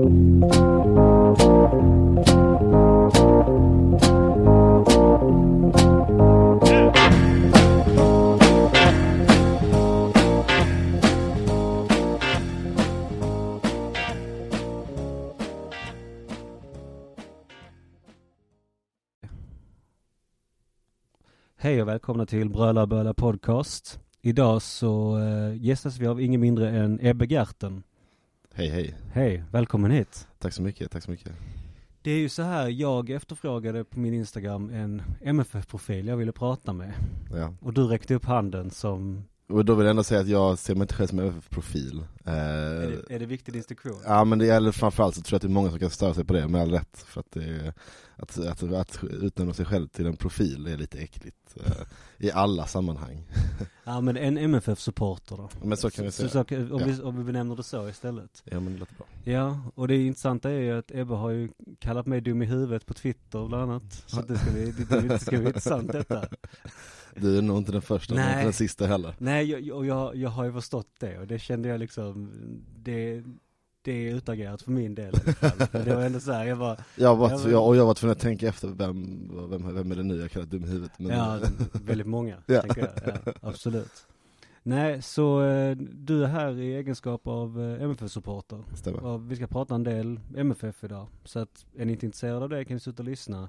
Hej och välkomna till Bröla Böla Podcast. Idag så eh, gästas vi av ingen mindre än Ebbe Gerten. Hej hej. Hej, välkommen hit. Tack så mycket, tack så mycket. Det är ju så här, jag efterfrågade på min Instagram en MFF-profil jag ville prata med. Ja. Och du räckte upp handen som Och då vill jag ändå säga att jag ser mig inte själv som MFF-profil. Eh, är det, är det viktig distinktion? Ja men det gäller framförallt så tror jag att det är många som kan störa sig på det med all rätt. För att det att, att, att utnämna sig själv till en profil är lite äckligt. Eh, I alla sammanhang. Ja men en MFF-supporter då. Men så kan vi säga. Så, så, om, Ja. vi, om vi benämner det så istället. Ja men det låter bra. Ja, och det intressanta är ju att Ebbe har ju kallat mig dum i huvudet på Twitter bland annat. Så det ska bli, det, det ska bli intressant detta. Du är nog inte den första, men Nej. inte den sista heller. Nej, jag, och jag, jag har ju förstått det och det kände jag liksom, det, det är utagerat för min del. Men det var ändå så här, jag bara, Jag var, jag, och jag var tvungen att tänka efter vem, vem, vem är det nu jag kallar dum i huvudet? Men, ja, väldigt många, Ja. tänker jag. Ja, absolut. Nej, så eh, du är här i egenskap av eh, MFF-supporter. stämmer. Och vi ska prata en del MFF idag. Så att är ni inte intresserade av det kan ni sluta lyssna.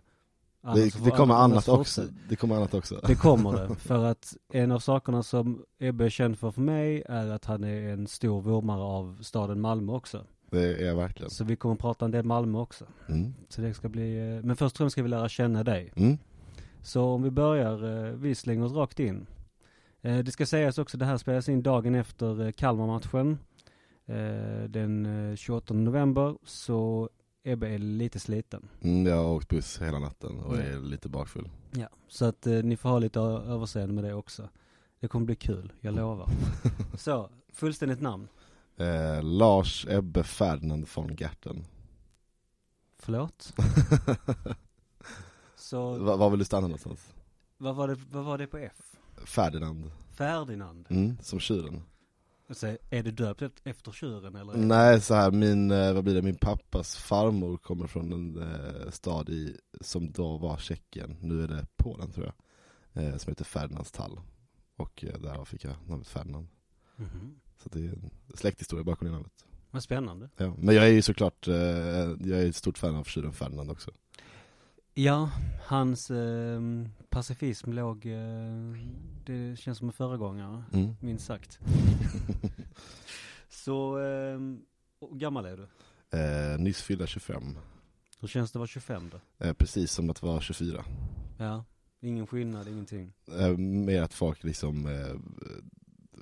Annars Det, det kommer annat också. Det kommer annat också. Det kommer det, för att en av sakerna som Ebbe är känd för för mig är att han är en stor vurmare av staden Malmö också. Det är jag verkligen. Så vi kommer prata en del Malmö också. Mm. Så det ska bli, eh, men först och främst ska vi lära känna dig. Mm. Så om vi börjar, eh, vi slänger oss rakt in. Eh, Det ska sägas också, det här spelas in dagen efter Kalmar-matchen. Den eh, 28 november, så Ebbe är lite sliten. Mm, jag har åkt buss hela natten och Ja. är lite bakfull. Ja. Så att eh, ni får ha lite överseende med det också. Det kommer bli kul, jag lovar. Så, fullständigt namn. Eh, Lars Ebbe Ferdinand von Gerten. Förlåt? Så, Va, var vill du stanna någonstans? vad var det, vad var det på F? Ferdinand. Ferdinand? Mm, som tjuren. Så är du döpt eft- efter tjuren eller? Nej, så här, min, eh, vad blir det, min pappas farmor kommer från en eh, stad i, som då var Tjeckien, nu är det Polen tror jag, eh, som heter Ferdinandstall. Och därav fick jag namnet Ferdinand. Mhm. Så det är en släkthistoria bakom det namnet. Vad spännande. Ja. Men jag är ju såklart, jag är ett stort fan av tjuren Ferdinand också. Ja, hans eh, pacifism låg, eh, det känns som en föregångare, Mm. minst sagt. Så, eh, gammal är du? Eh, nyss fyllda 25. Hur känns det att vara 25 då? Eh, precis som att vara 24. Ja, ingen skillnad, ingenting. Eh, mer att folk liksom eh,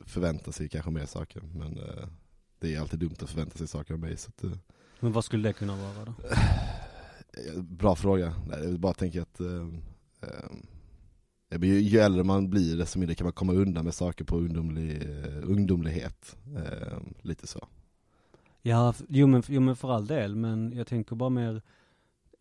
förväntar sig kanske mer saker. Men eh, det är alltid dumt att förvänta sig saker av mig. Så att, eh, Men vad skulle det kunna vara då? bra fråga. Jag bara tänker att eh, eh, blir- ju äldre man blir desto mindre kan man komma undan med saker på ungdomlig, eh, ungdomlighet. Eh, lite så. Ja, jo men, jo men för all del, men jag tänker bara mer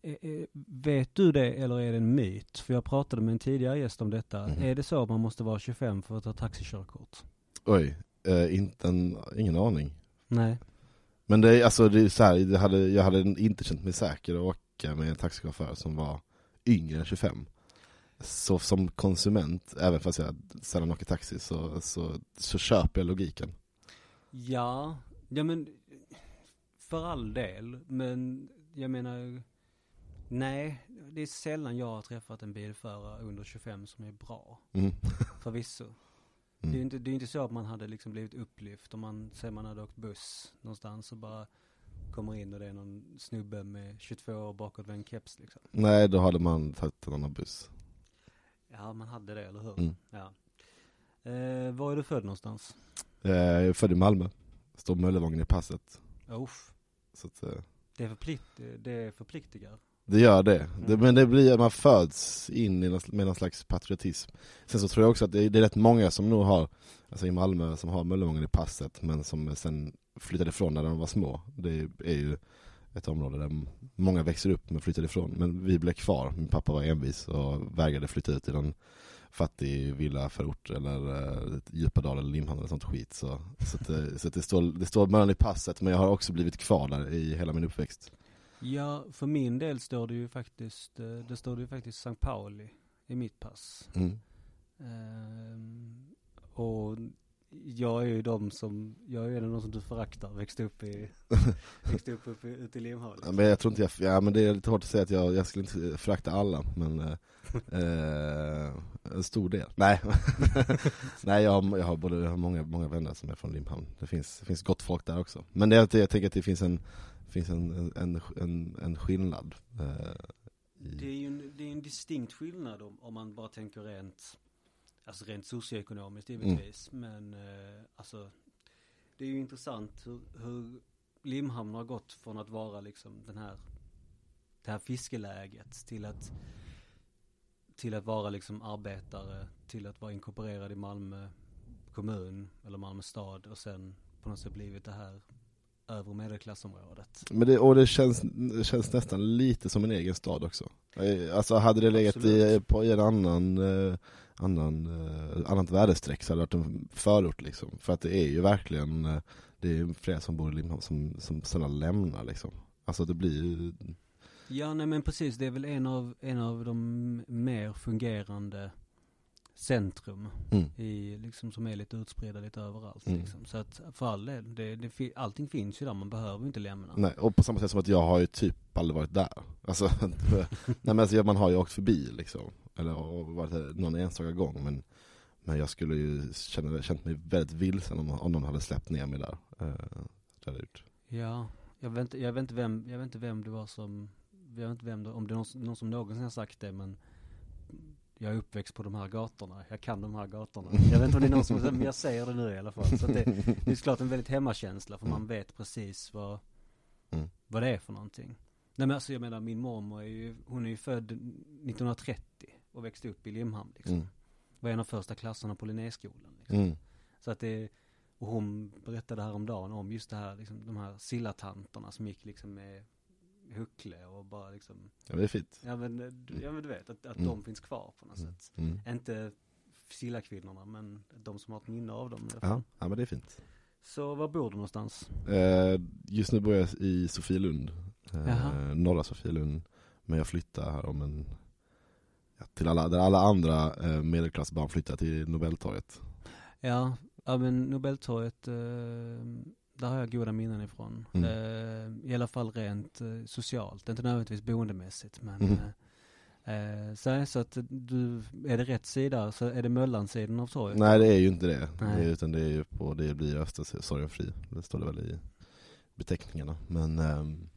eh, Vet du det eller är det en myt? För jag pratade med en tidigare gäst om detta. Mhm. Är det så att man måste vara 25 för att ta taxikörkort? Oj, eh, inte en, ingen aning. Nej. Men det är alltså, det är så här, hade, jag hade inte känt mig säker att åka med en taxichaufför som var yngre än 25. Så som konsument, även fast jag sällan åker taxi, så, så, så köper jag logiken. Ja, ja men för all del, men jag menar Nej, det är sällan jag har träffat en bilförare under 25 som är bra, Mm. förvisso. Det är Mm. inte, det är inte så att man hade liksom blivit upplyft om man, säger man hade åkt buss någonstans och bara kommer in och det är någon snubbe med 22 år bakåt med en keps liksom. Nej, då hade man tagit en annan buss. Ja, man hade det, eller hur? Mm. Ja. Eh, var är du född någonstans? Eh, Jag är född i Malmö, står Möllevången i passet. Uff, Så att, eh, det är, förplikt, det förpliktigar. det gör det. det. Mm. Men det blir, man föds in i någon, med någon slags patriotism. Sen så tror jag också att det är, det är rätt många som nog har, alltså i Malmö, som har Möllevången i passet, men som sen flyttade ifrån när de var små. Det är ju ett område där många växer upp men flyttar ifrån. Men vi blev kvar, min pappa var envis och vägrade flytta ut i någon fattig villaförort eller uh, Djupadal eller Limhamn eller sånt skit. Så, så, att, uh, så det, står, det står Möllan i passet men jag har också blivit kvar där i hela min uppväxt. Ja, för min del står det ju faktiskt, uh, det står det ju faktiskt St. Pauli i mitt pass. Mm. Ehm, och jag är ju de som, jag är en av de som du föraktar, växte upp i, växte upp, upp ute i Limhamn. Ja, men jag tror inte jag, ja men det är lite hårt att säga att jag, jag skulle inte förakta alla, men eh, en stor del. Nej, nej jag har, jag har både, jag har många, många vänner som är från Limhamn. Det finns, det finns gott folk där också. Men det, jag tänker att det finns en, finns en, en, en, en skillnad. Eh, i... Det är ju en, det är en distinkt skillnad om, om man bara tänker rent Alltså rent socioekonomiskt givetvis. Mm. Men eh, alltså det är ju intressant hur, hur Limhamn har gått från att vara liksom den här det här fiskeläget till att till att vara liksom arbetare, till att vara inkorporerad i Malmö kommun eller Malmö stad och sen på något sätt blivit det här övre medelklassområdet. Men det, och det känns, det känns nästan lite som en egen stad också. Alltså hade det legat i, på en annan eh, annan, eh, annat väderstreck så hade det varit en förort liksom. För att det är ju verkligen, eh, det är flera som bor i Limhamn som, som sedan lämnar liksom. Alltså det blir ju Ja nej men precis, det är väl en av, en av de mer fungerande centrum mm. i, liksom, som är lite utspridda lite överallt mm. liksom. Så att för all del, det, det, allting finns ju där, man behöver inte lämna. Nej, och på samma sätt som att jag har ju typ aldrig varit där. Alltså, nej men alltså, man har ju åkt förbi liksom. Eller varit där någon enstaka gång men Men jag skulle ju känna, känt mig väldigt vilsen om, om de hade släppt ner mig där. Eh, det gjort. Ja, jag vet, inte, jag vet inte vem, jag vet inte vem det var som Jag vet inte vem det, om det är någon, någon som någonsin har sagt det men jag är uppväxt på de här gatorna, jag kan de här gatorna. Jag vet inte om det är någon som, men jag säger det nu i alla fall. Så det, det är såklart en väldigt hemmakänsla för man vet precis vad, mm. vad det är för någonting. Nej men alltså jag menar min mormor är ju, hon är ju född 1930 och växte upp i Limhamn liksom. Mm. Var en av första klasserna på Linnéskolan liksom. Mm. Så att det, och hon berättade häromdagen om just det här, liksom, de här sillatanterna som gick liksom med huckle och bara liksom Ja det är fint Ja men, ja, men du vet att, att mm. de finns kvar på något mm. sätt mm. Inte sillakvinnorna men de som har ett minne av dem ja, ja men det är fint Så var bor du någonstans? Eh, just nu bor jag i Sofielund eh, Norra Sofielund Men jag flyttar här om en ja, Till alla, där alla andra eh, medelklassbarn flyttar till Nobeltorget Ja, ja men Nobeltorget eh, där har jag goda minnen ifrån. Mm. Eh, I alla fall rent eh, socialt, inte nödvändigtvis boendemässigt men mm. eh, så, så att du, är det rätt sida så är det Möllansidan av torget? Nej det är ju inte det, Nej. utan det är ju på, det blir Östra sorgenfri, det står det väl i beteckningarna. Men ehm,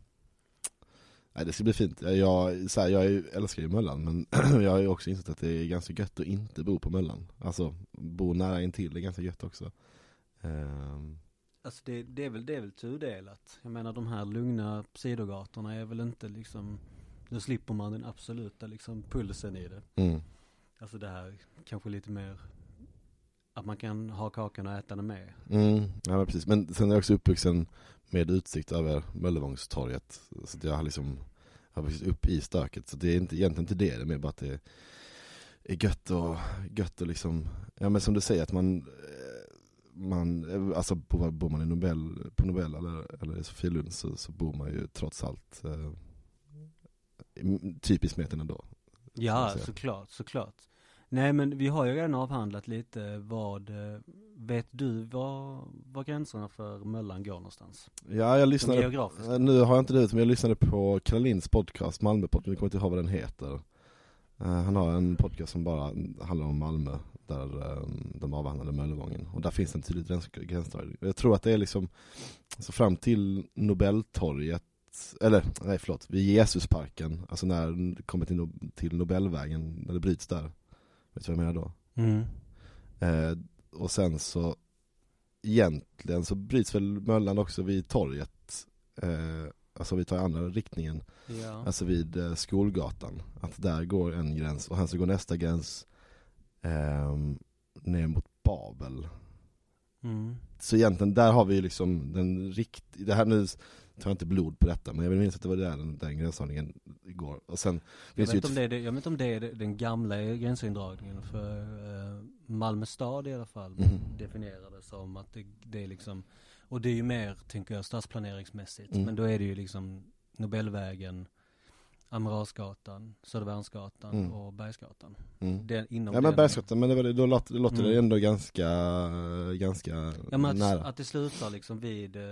Nej det ska bli fint. Jag, så här, jag älskar ju Möllan men jag har ju också insett att det är ganska gött att inte bo på Möllan. Alltså bo nära intill är ganska gött också. Um, Alltså det, det, är väl, det är väl tudelat. Jag menar de här lugna sidogatorna är väl inte liksom, nu slipper man den absoluta liksom pulsen i det. Mm. Alltså det här kanske lite mer, att man kan ha kakan och äta den med. Mm, ja precis, men sen är jag också uppvuxen med utsikt över Möllevångstorget. Så jag har liksom, har vuxit upp i stöket. Så det är inte, egentligen inte det, det är mer bara att det är gött och, gött och liksom, ja men som du säger att man man, alltså bor man i Nobel, på Nobel eller, eller i Sofielund så, så bor man ju trots allt eh, typiskt Smeten ändå. Ja, såklart, såklart. Nej men vi har ju redan avhandlat lite vad, eh, vet du var, var gränserna för Möllan går någonstans? Ja jag lyssnade, nu har jag inte det men jag lyssnade på Karolins podcast, Malmö podcast, jag kommer inte ihåg vad den heter. Uh, han har en podcast som bara handlar om Malmö där um, de avhandlade Möllevången. Och där finns en tydlig gräns, gränsdragning. Jag tror att det är liksom, alltså fram till Nobeltorget, eller nej förlåt, vid Jesusparken, alltså när det kommer till, till Nobelvägen, när det bryts där. Vet du vad jag menar då? Mm. Eh, och sen så, egentligen så bryts väl Möllan också vid torget. Eh, alltså vi tar andra riktningen. Ja. Alltså vid eh, Skolgatan. Att där går en gräns och sen så går nästa gräns eh, ner mot Babel. Mm. Så egentligen, där har vi ju liksom den rikt... Det här nu tar jag inte blod på detta, men jag vill minnas att det var där den, den gränsdragningen igår. Och sen Jag vet, inte om det är, det- jag vet inte om det är den gamla gränsindragningen för eh, Malmö stad i alla fall Mhm. definierade som att det, det är liksom, och det är ju mer, tänker jag, stadsplaneringsmässigt. Mm. Men då är det ju liksom Nobelvägen, Amiralsgatan, Södervärnsgatan Mm. och Bergsgatan. Mm. Det, inom Ja men den- Bergsgatan, men det, var, då låter, låter Mm. det ändå ganska, ganska Ja men att, nära. att det slutar liksom vid, eh,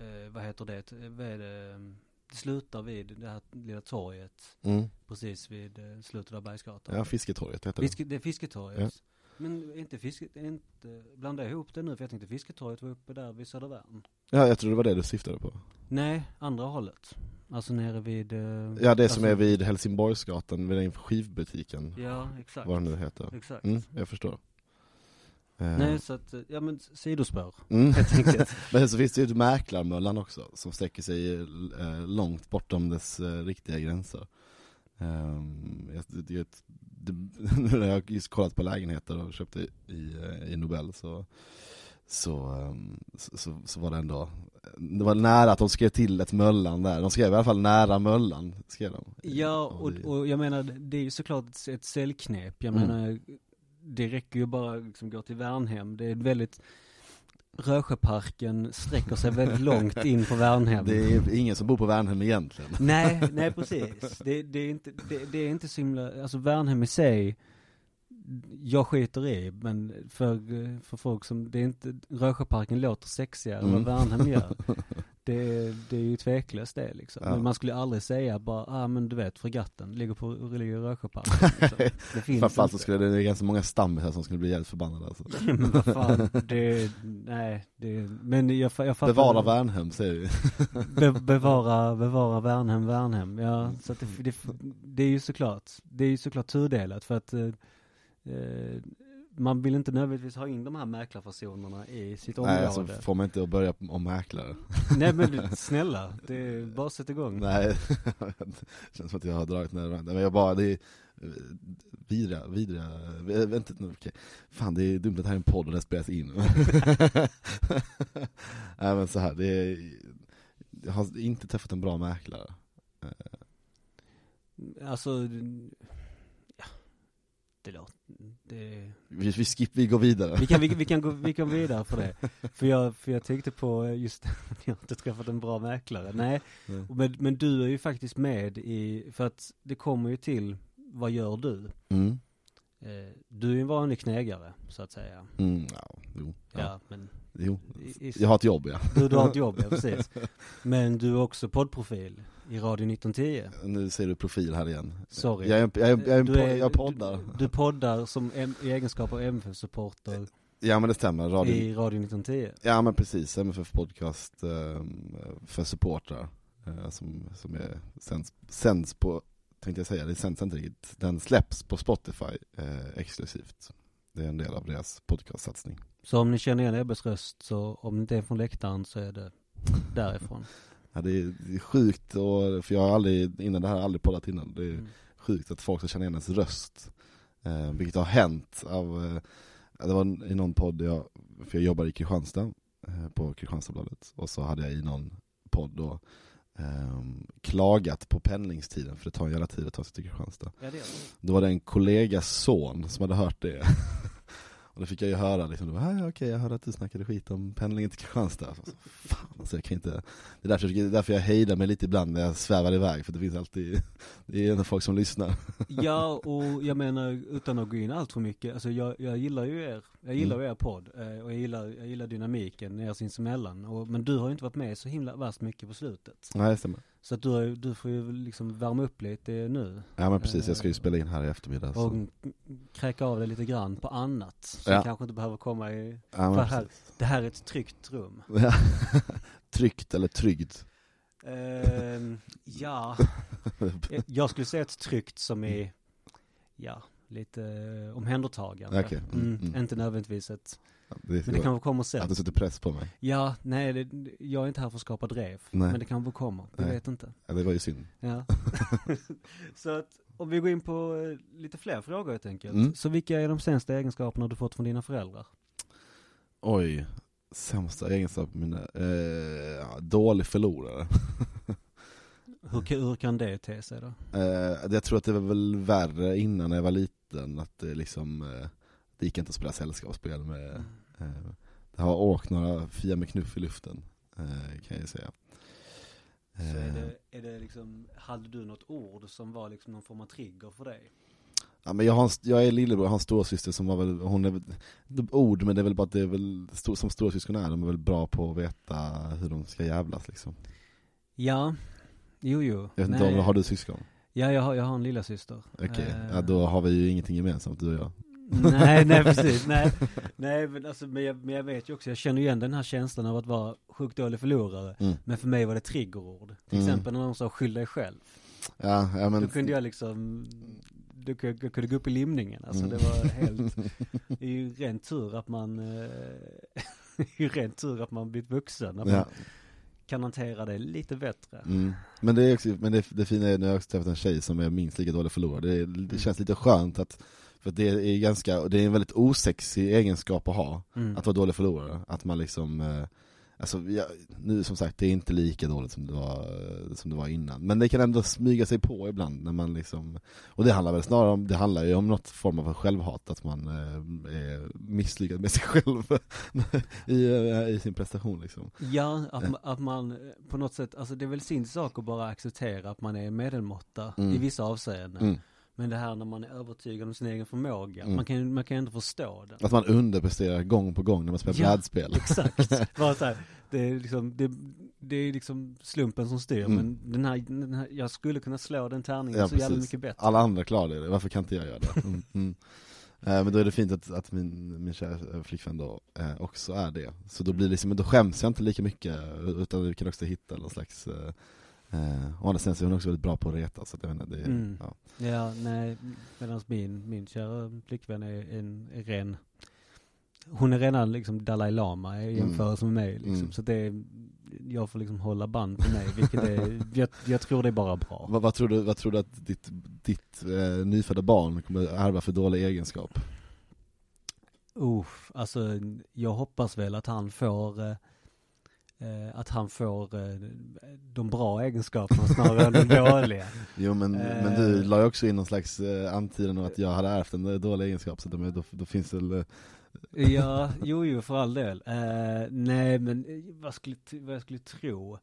eh, vad heter det, vad är det, ehm, det slutar vid det här lilla torget Mm. precis vid eh, slutet av Bergsgatan. Ja, Fisketorget heter det. Fiske, det är Fisketorget. Men inte fiske, inte, blanda ihop det nu för jag tänkte Fisketorget var uppe där vid Södervärn. Ja, jag tror det var det du syftade på. Nej, andra hållet. Alltså nere vid... eh, Ja, det alltså, som är vid Helsingborgsgatan, vid den skivbutiken. Ja, exakt. Vad den nu heter. Exakt. Mm, jag förstår. Eh, Nej, så att, ja men sidospår. mm. Helt enkelt. Men så finns det ju ett Mäklarmöllan också, som sträcker sig eh, långt bortom dess eh, riktiga gränser. Um, jag, det, det, nu när jag just kollat på lägenheter och köpte i, eh, i Nobel så, så, ehm, så, så, så var det ändå, det var nära att de skrev till ett Möllan där, de skrev i alla fall nära Möllan, skrev de. Ja, och, och jag menar, det är ju såklart ett, ett säljknep. Jag Mm. menar, det räcker ju bara liksom gå till Värnhem. Det är väldigt, Rösjöparken sträcker sig väldigt långt in på Värnhem. Det är ingen som bor på Värnhem egentligen. Nej, nej precis. Det, det, är inte, det, det är inte så himla, alltså Värnhem i sig, jag skiter i, men för, för folk som, det är inte, Rösjöparken låter sexigare än Mm. vad Värnhem gör. Det, det är ju tveklöst det liksom. Ja. Men man skulle aldrig säga bara, ah men du vet fregatten ligger på, ligger i Rösjöparken. Liksom. Det finns Framförallt så skulle det, det är ganska många stammisar som skulle bli jävligt förbannade alltså. men vad fan, det, nej, det, men jag, jag fattar. Bevara Värnhem säger vi. Be, bevara, bevara Värnhem, Värnhem. Ja, så att det, det, det är ju såklart, det är ju såklart tudelat för att eh, eh, man vill inte nödvändigtvis ha in de här mäklarpersonerna i sitt område. Nej, alltså får man inte att börja om mäklare. Nej men snälla, det är bara att sätta igång. Nej, det känns som att jag har dragit ner det. Men jag bara, det är eh, vidriga, vidriga, eh, vänta, nu, okej. Fan det är dumt att det här är en podd och det spelas in. Nej men så här, det är, jag har inte träffat en bra mäklare. Alltså, ja, det låter, det, Vi, vi, skip, vi går vidare. vi kan, vi, vi kan gå, vi kan vidare för det. För jag, för jag tänkte på eh, just att jag har inte träffat en bra mäklare. Nej, Nej. men, men du är ju faktiskt med i, för att det kommer ju till, vad gör du? Mm. Eh, du är ju en vanlig knegare, så att säga. Mm, ja, jo, Ja, ja. men jo. Jag har ett jobb ja. du, du har ett jobb, ja precis. Men du är också poddprofil i Radio 1910. Nu ser du profil här igen. Sorry. Jag, är, jag, är, jag, är, Du po- är- jag poddar. Du, du poddar som em, i egenskap av MFF-supporter Ja men det stämmer, radio, i Radio 1910. Ja men precis, MFF podcast eh, för supportrar eh, som, som är, sänds, sänds på, tänkte jag säga, det sänds inte riktigt, den släpps på Spotify eh, exklusivt. Det är en del av deras podcastsatsning. Så om ni känner igen Ebbes röst, så om det är från läktaren så är det därifrån. Ja, det, är, sjukt, och, för jag har aldrig, innan det här aldrig poddat innan, det är Mm. sjukt att folk ska känna igen ens röst. Eh, vilket har hänt av, eh, det var i någon podd, jag, för jag jobbar i Kristianstad, eh, på Kristianstadsbladet, och så hade jag i någon podd då ehm, klagat på pendlingstiden, för det tar en jävla tid att ta sig till Kristianstad. Ja, det det. Då var det en kollegas son som hade hört det. Och då fick jag ju höra liksom, "Ah, ja, okej jag hörde att du snackade skit om pendlingen till Kristianstad. Så, så, fan alltså jag kan inte, det är, därför, det är därför jag hejdar mig lite ibland när jag svävar iväg, för det finns alltid, det är ändå folk som lyssnar. Ja, och jag menar utan att gå in allt för mycket, alltså jag, jag gillar ju er, jag gillar Mm. er podd, eh, och jag gillar, jag gillar dynamiken er sinsemellan, och, men du har ju inte varit med så himla värst mycket på slutet. Nej det stämmer. Så att du, du får ju liksom värma upp lite nu, Ja men precis, jag ska ju spela in här i eftermiddag. och Så. kräka av dig lite grann på annat, som Ja. kanske inte behöver komma i, Ja, här, det här är ett tryggt rum. Ja. Tryggt eller tryggt? Ehm, ja, jag skulle säga ett tryggt som är, ja, lite eh, omhändertagande. Okej, mm, Mm, mm. Inte nödvändigtvis ett, Det men det kanske kommer sen. Att du sätter press på mig? Ja, nej, det, jag är inte här för att skapa drev. Nej. Men det kanske kommer, jag Nej. vet inte. Ja, det var ju synd. Ja. så att, om vi går in på eh, lite fler frågor helt enkelt. Mm. Så vilka är de sämsta egenskaperna du fått från dina föräldrar? Oj, sämsta egenskap mina, eh, dålig förlorare. Hur, hur kan det te sig då? Eh, jag tror att det var väl värre innan när jag var liten, att det liksom, eh, det gick inte att spela sällskapsspel med, eh, det har åkt några Fia med knuff i luften, eh, kan jag säga. Så är Eh, det, är det liksom, hade du något ord som var liksom någon form av trigger för dig? Ja, men jag, har, en jag är lillebror, jag har en storasyster som var väl, hon är väl, ord men det är väl bara att det är väl, som storasyskon är, de är väl bra på att veta hur de ska jävlas liksom. Ja, jo jo. Jag vet inte om, har du syskon? Ja, jag har, jag har en lilla syster. Okej, Eh, ja, då har vi ju ingenting gemensamt du och jag. Nej, nej precis, nej. Nej men alltså, men jag, men jag vet ju också, jag känner ju igen den här känslan av att vara sjukt dålig förlorare. Mm. Men för mig var det triggerord. Till Mm. exempel när någon sa skyll dig själv. Ja, ja men Då kunde jag liksom, då kunde jag, gå upp i limningen. Alltså Mm. det var helt, det är ju rent tur att man, eh, det är ju rent tur att man blivit vuxen. Att ja. man kan hantera det lite bättre. Mm. Men det är också, men det, det fina är när jag har träffat en tjej som är minst lika dålig förlorare, det, det känns lite skönt att, för det är ganska, det är en väldigt osexig egenskap att ha, Mm. att vara dålig förlorare, att man liksom eh, Alltså, jag, nu som sagt, det är inte lika dåligt som det, var, eh, som det var innan, men det kan ändå smyga sig på ibland när man liksom Och det handlar väl snarare om, det handlar ju om något form av självhat, att man eh, är misslyckad med sig själv i, i sin prestation liksom Ja, att, ma- att man på något sätt, alltså det är väl sin sak att bara acceptera att man är medelmåtta Mm. i vissa avseenden. mm. Men det här när man är övertygad om sin egen förmåga, Mm. man kan ju man kan ändå förstå det. Att man underpresterar gång på gång när man spelar Ja. brädspel Exakt. Bara så här, det är liksom, det, det är liksom slumpen som styr, Mm. men den här, den här, jag skulle kunna slå den tärningen Ja, så jävla mycket bättre. Alla andra klarar det, varför kan inte jag göra det? Mm. Mm. Eh, Men då är det fint att, att min, min kära flickvän då eh, också är det. Så då blir det liksom, då skäms jag inte lika mycket, utan vi kan också hitta någon slags eh, Eh, å andra sidan så är hon också väldigt bra på att reta, så inte, det, är- Mm. ja. Ja, nej, medan min, min kära flickvän är en är ren Hon är redan liksom Dalai Lama i Mm. jämförelse med mig liksom. Mm. Så det är, jag får liksom hålla band på mig, vilket är, jag, jag tror det är bara bra. vad, vad, tror du, vad tror du att ditt, ditt eh, nyfödda barn kommer ärva för dålig egenskap? Uff, alltså jag hoppas väl att han får eh, eh, att han får eh, de bra egenskaperna snarare än de dåliga. Jo men, Eh. men du la ju också in någon slags eh, antydan om att jag hade ärvt en dålig egenskap, så då, då, då finns det väl eh, Ja, jo, jo, för all del. Eh, nej, men eh, vad skulle, vad jag skulle tro?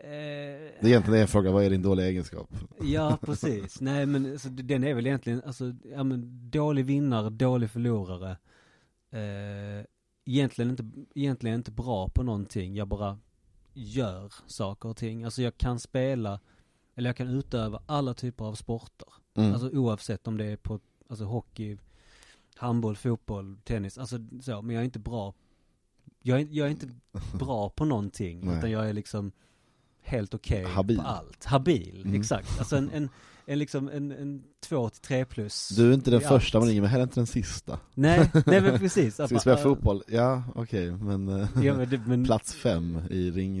Eh, Det är egentligen en fråga, vad är din dåliga egenskap? Ja, precis. Nej, men alltså, den är väl egentligen, alltså, ja men dålig vinnare, dålig förlorare. Eh, egentligen inte, egentligen inte bra på någonting, jag bara gör saker och ting. Alltså jag kan spela, eller jag kan utöva alla typer av sporter. Mm. Alltså oavsett om det är på, alltså hockey, handboll, fotboll, tennis, alltså så, men jag är inte bra jag är, jag är inte bra på någonting, utan jag är liksom helt okej Habil. på allt. Habil, Mm. exakt. Alltså en, en, en liksom en, en två till tre plus. Du är inte den första man ringer, men heller inte den sista. Nej, nej men precis. Ska vi man- spela äh, fotboll? Ja, okej, men, eh, Ja men, det, men plats fem i ring...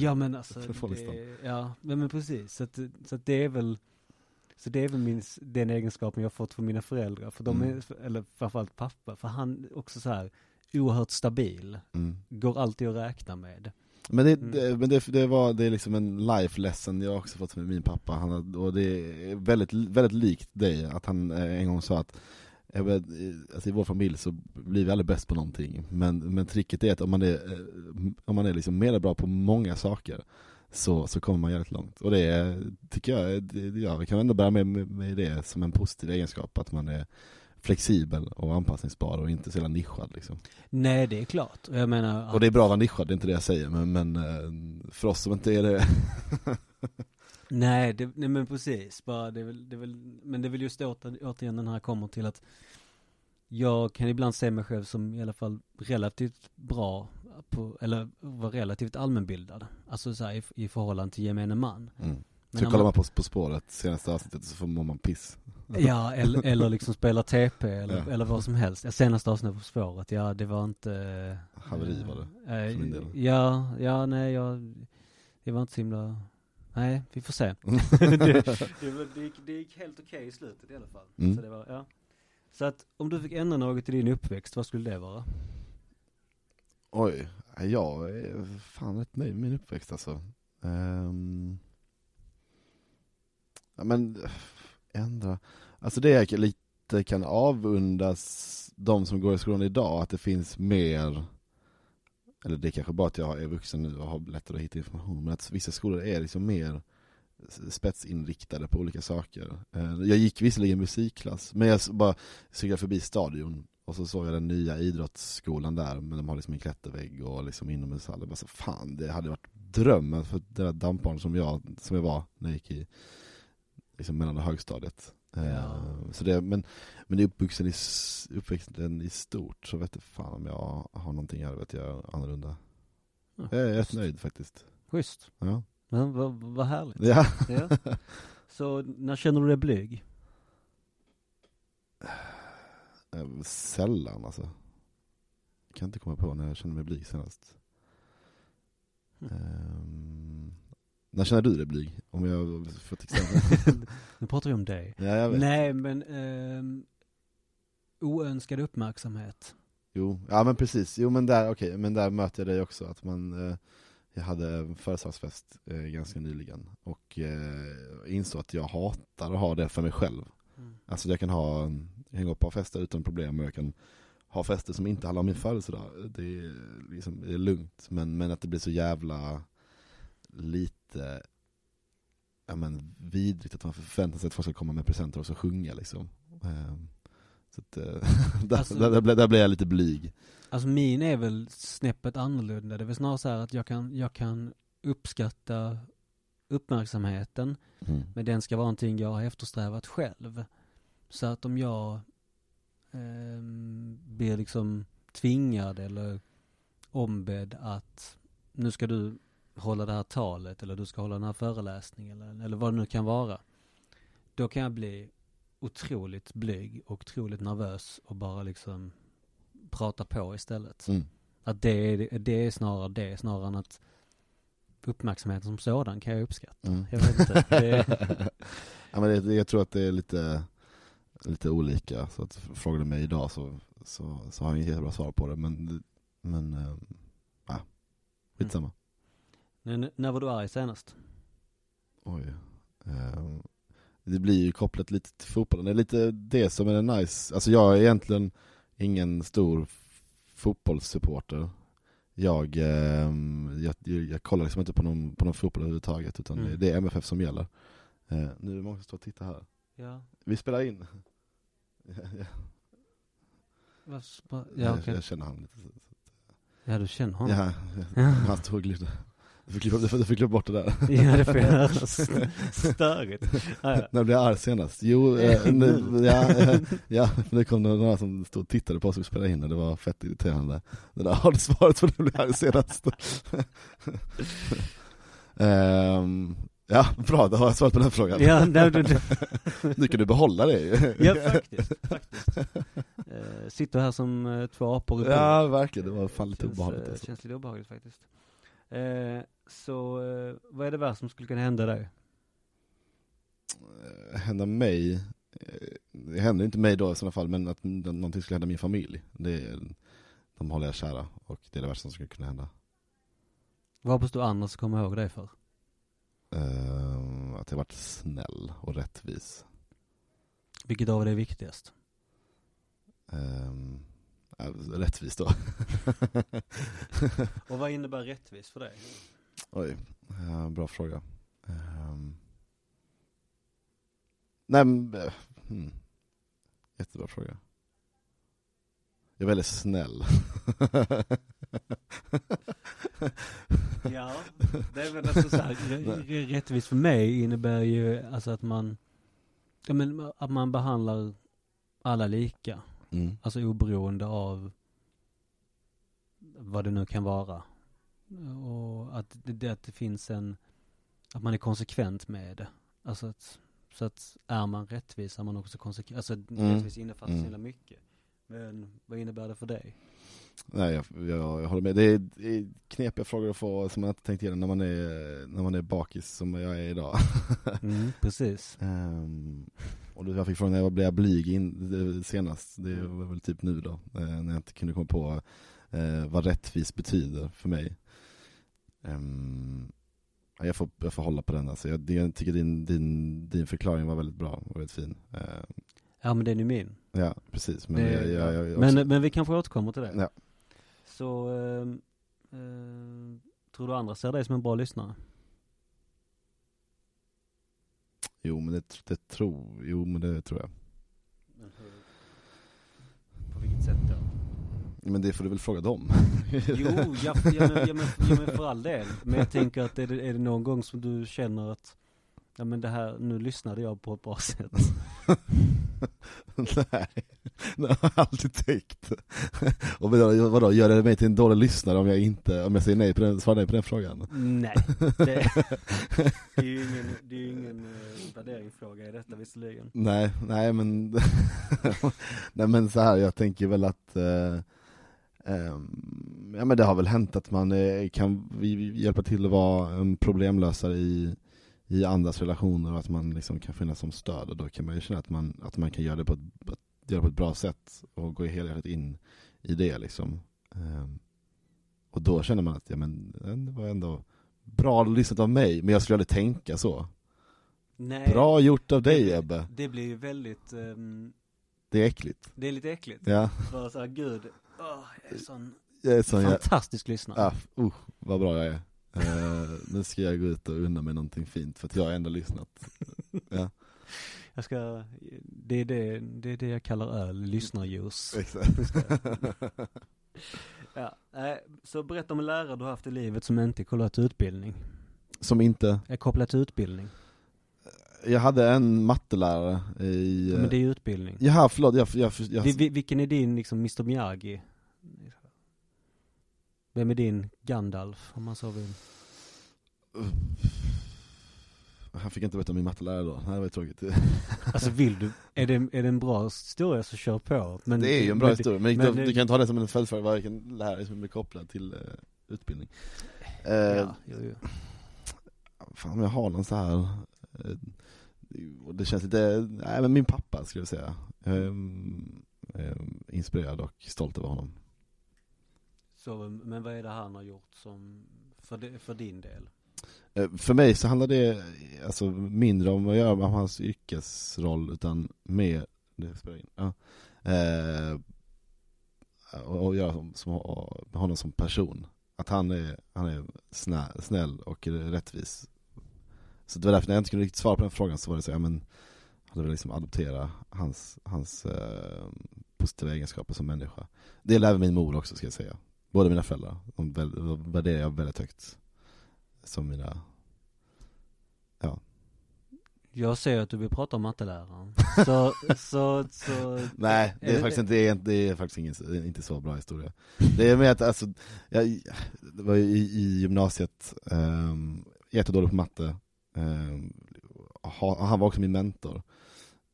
Ja men alltså, det, ja men, men precis. Så, att, så att det är väl, så det är väl min, den egenskapen jag har fått från mina föräldrar. För de Mm. är, eller framförallt pappa, för han också så här oerhört stabil. Mm. Går alltid att räkna med. Men, det, Mm. det, men det, det, var, det är liksom en life lesson jag har också fått med min pappa, han, och det är väldigt, väldigt likt dig, att han eh, en gång sa att i- alltså I vår familj så blir vi aldrig bäst på någonting, men, men tricket är att om man är, eh, om man är liksom mer bra på många saker så, så kommer man jävligt långt. Och det är, tycker jag, det, ja, vi kan ändå med, med, med det som en positiv egenskap, att man är flexibel och anpassningsbar och inte så jävla nischad liksom. Nej det är klart. Jag menar, Och det är bra att vara nischad, det är inte det jag säger, men, men eh, för oss som inte är det nej, det, nej men precis. Bara, det är väl, det är väl, men det är väl just åter, återigen den här kommer till att jag kan ibland se mig själv som i alla fall relativt bra på, eller vara relativt allmänbildad. Alltså så här, i, i förhållande till gemene man. mm. Men Så när kollar man på På spåret, senaste avsnittet, så får man piss. Ja, eller, eller liksom spela TP eller, Ja. eller vad som helst. Ja, senaste avsnittet på spåret, ja det var inte... Haveri var det, eh, för min del. Ja, ja nej jag, det var inte så himla, nej vi får se. Det, det, var- det, gick, det gick helt okej i slutet i alla fall. Mm. Så det var, ja. Så att om du fick ändra något i din uppväxt, vad skulle det vara? Oj, jag är fan rätt nöjd med min uppväxt alltså. Um, ja men, ändra. Alltså det jag lite kan avundas de som går i skolan idag, att det finns mer eller det är kanske bara att jag är vuxen nu och har lättare att hitta information, men att vissa skolor är liksom mer spetsinriktade på olika saker. Eh, jag gick visserligen musikklass, men jag bara cyklade förbi stadion och så såg jag den nya idrottsskolan där, men de har liksom en klättervägg och liksom inomhushall. Jag bara så fan, det hade varit drömmen för det där dampbarn som jag, som jag var när jag gick i liksom mellan högstadiet. Eh, ja. Så det, men, men uppvuxen i, uppväxten i stort, så vet jag fan om jag har någonting jag vet jag annorlunda. Ja, jag är rätt nöjd faktiskt. Schysst. Ja. Men vad, vad härligt. Ja. ja. Så när känner du dig blyg? Eh, sällan alltså. Jag kan inte komma på när jag känner mig blyg senast. Mm. Um, när känner du dig blyg? Om jag får ett exempel. nu pratar vi om dig. Ja, jag vet. Nej, men um, oönskad uppmärksamhet. Jo, ja men precis. Jo men där, okej, okay. men där möter jag dig också. Att man, uh, jag hade en födelsedagsfest uh, ganska nyligen och uh, insåg att jag hatar att ha det för mig själv. Mm. Alltså jag kan ha, jag kan gå på fester utan problem och jag kan ha fester som inte handlar om min födelsedag. Det är, liksom, det är lugnt, men, men att det blir så jävla lite ja, men, vidrigt att man förväntar sig att folk ska komma med presenter och så sjunga liksom. Ehm, så att, eh, där, alltså, där, där, där, blir jag lite blyg. Alltså min är väl snäppet annorlunda. Det är väl snarare så här att jag kan, jag kan uppskatta uppmärksamheten, mm. men den ska vara någonting jag har eftersträvat själv. Så att om jag eh, blir liksom tvingad eller ombedd att nu ska du hålla det här talet eller du ska hålla den här föreläsningen eller, eller vad det nu kan vara. Då kan jag bli otroligt blyg och otroligt nervös och bara liksom prata på istället. Mm. Att det är, det är snarare det, snarare än att uppmärksamheten som sådan kan jag uppskatta. Mm. Jag vet inte. Det... ja, men det, jag tror att det är lite, lite olika. Så att frågar du mig idag så, så, så har jag inget jättebra svar på det. Men, men äh, skitsamma. Mm. N när var du arg senast? Oj. Um, det blir ju kopplat lite till fotbollen. Det är lite det som är nice. Alltså jag är egentligen ingen stor fotbollssupporter. Jag, um, jag, jag, kollar liksom inte på någon, på någon fotboll överhuvudtaget utan mm. det är MFF som gäller. Uh, nu är det många som står och tittar här. Ja. Vi spelar in. ja, ja. Ja, okay. jag, jag känner han lite. Ja, du känner honom? Ja, han stod lite du får klippa, du får, du får klippa bort det där. Ja, det får jag göra. Störigt. Ah, ja. När blev jag arg senast? Jo, eh, nu, ja, ja, ja, kom det några som stod och tittade på oss och spelade in och det var fett irriterande. Det där har du svaret på när du blev arg senast. um, ja, bra, då har jag svarat på den frågan. Ja, nej, du, du. nu kan du behålla det Ja, faktiskt. faktiskt. Uh, sitter här som uh, två apor Ja, verkligen. Det var fan lite känns, obehagligt. Alltså. Känns lite obehagligt faktiskt. Eh, så eh, vad är det värsta som skulle kunna hända dig? Eh, hända mig? Eh, det händer inte mig då i sådana fall, men att någonting skulle hända min familj. Det, de håller jag kära och det är det värsta som skulle kunna hända. Vad hoppas du ska komma ihåg dig för? Uh, att jag varit snäll och rättvis. Vilket av det är viktigast? Um, rättvist då. och vad innebär rättvist för dig? Oj, uh, bra fråga. Um, nej men, uh, hmm. jättebra fråga. Jag är väldigt snäll. ja, det är väl alltså så här, rättvist för mig innebär ju alltså att man, ja men att man behandlar alla lika. Mm. Alltså oberoende av vad det nu kan vara. Och att det, att det finns en, att man är konsekvent med det. Alltså att, så att är man rättvis är man också konsekvent. Alltså mm. rättvis innefattar mm. så himla mycket. Men vad innebär det för dig? Nej, jag, jag, jag håller med. Det är, det är knepiga frågor att få som man inte tänkt igenom när man är, när man är bakis som jag är idag. mm, precis. Um, och jag fick frågan när jag blev blyg in, senast, det var väl typ nu då, eh, när jag inte kunde komma på eh, vad rättvis betyder för mig. Um, jag, får, jag får hålla på den alltså. Jag, jag tycker din, din, din förklaring var väldigt bra och väldigt fin. Uh, ja men den är min. Ja precis. Men, det, jag, jag, men, men vi kanske återkommer till det. Ja. Så, uh, uh, tror du andra ser dig som en bra lyssnare? Jo men det, det tror, jo men det tror jag. På vilket sätt då? Men det får du väl fråga dem? jo, ja, ja, men, ja, men, ja, men för all del. Men jag tänker att är det, är det någon gång som du känner att Ja men det här, nu lyssnade jag på ett bra sätt. Nej, det har jag alltid tänkt. Och vadå, vadå, gör det mig till en dålig lyssnare om jag inte, om jag säger nej på den, svarar nej på den frågan? Nej, det, det är ju ingen, det är ju ingen uh, värderingsfråga i detta visserligen. Nej, nej men, nej men så här, jag tänker väl att uh, Ja men det har väl hänt att man uh, kan hjälpa till att vara en problemlösare i i andras relationer och att man liksom kan finnas som stöd och då kan man ju känna att man, att man kan göra det på ett, göra på ett bra sätt och gå helhjärtat in i det liksom. Um, och då känner man att ja, men, det var ändå bra lyssnat av mig, men jag skulle aldrig tänka så. Nej, bra gjort av dig Ebbe. Det blir ju väldigt um, Det är äckligt. Det är lite äckligt. Ja. Bara såhär, gud, oh, jag är sån, jag är sån fantastisk jag, lyssnare. Ja, uh, vad bra jag är. Uh, nu ska jag gå ut och unna mig någonting fint för att jag har ändå lyssnat. Ja. Jag ska, det är det, det är det jag kallar öl, lyssnarljus. Exakt. ja, så berätta om en lärare du har haft i livet som inte till utbildning. Som inte? Är kopplat till utbildning. Jag hade en mattelärare i... Ja, men det är utbildning. Jaha, förlåt, jag, jag, jag... Vilken är din liksom Mr Miyagi? Vem är din Gandalf, om man så vill? Han fick inte veta min mattelärare då, det var ju tråkigt. Alltså vill du, är det, är det en bra historia så kör på. Men, Det är ju en bra men, historia, men, men du, du, kan ha det som en följdfråga, varken lärare som är kopplad till uh, utbildning? Uh, Ja, jo, jo. Fan om jag har någon så här uh, Det känns lite, nej men min pappa skulle jag säga. Um, um, Inspirerad och stolt över honom så, men vad är det han har gjort som, för, det, för din del? Eh, för mig så handlar det alltså mindre om att göra med hans yrkesroll utan mer, det spelar in, ja. Eh, och göra som, som, med honom som person. Att han är, han är snäll, snäll och rättvis. Så det var därför när jag inte kunde riktigt svara på den frågan så var det så, ja men hade väl liksom adoptera hans, hans eh, positiva egenskaper som människa. Det lär min mor också ska jag säga. Båda mina föräldrar, de värderar jag väldigt högt. Som mina, ja. Jag ser att du vill prata om matteläraren. Så, så, så. Nej, det är, är faktiskt inte, det är, det är faktiskt ingen, inte så bra historia. Det är med att, alltså, jag, det var i, i gymnasiet, um, jättedålig på matte. Um, han var också min mentor.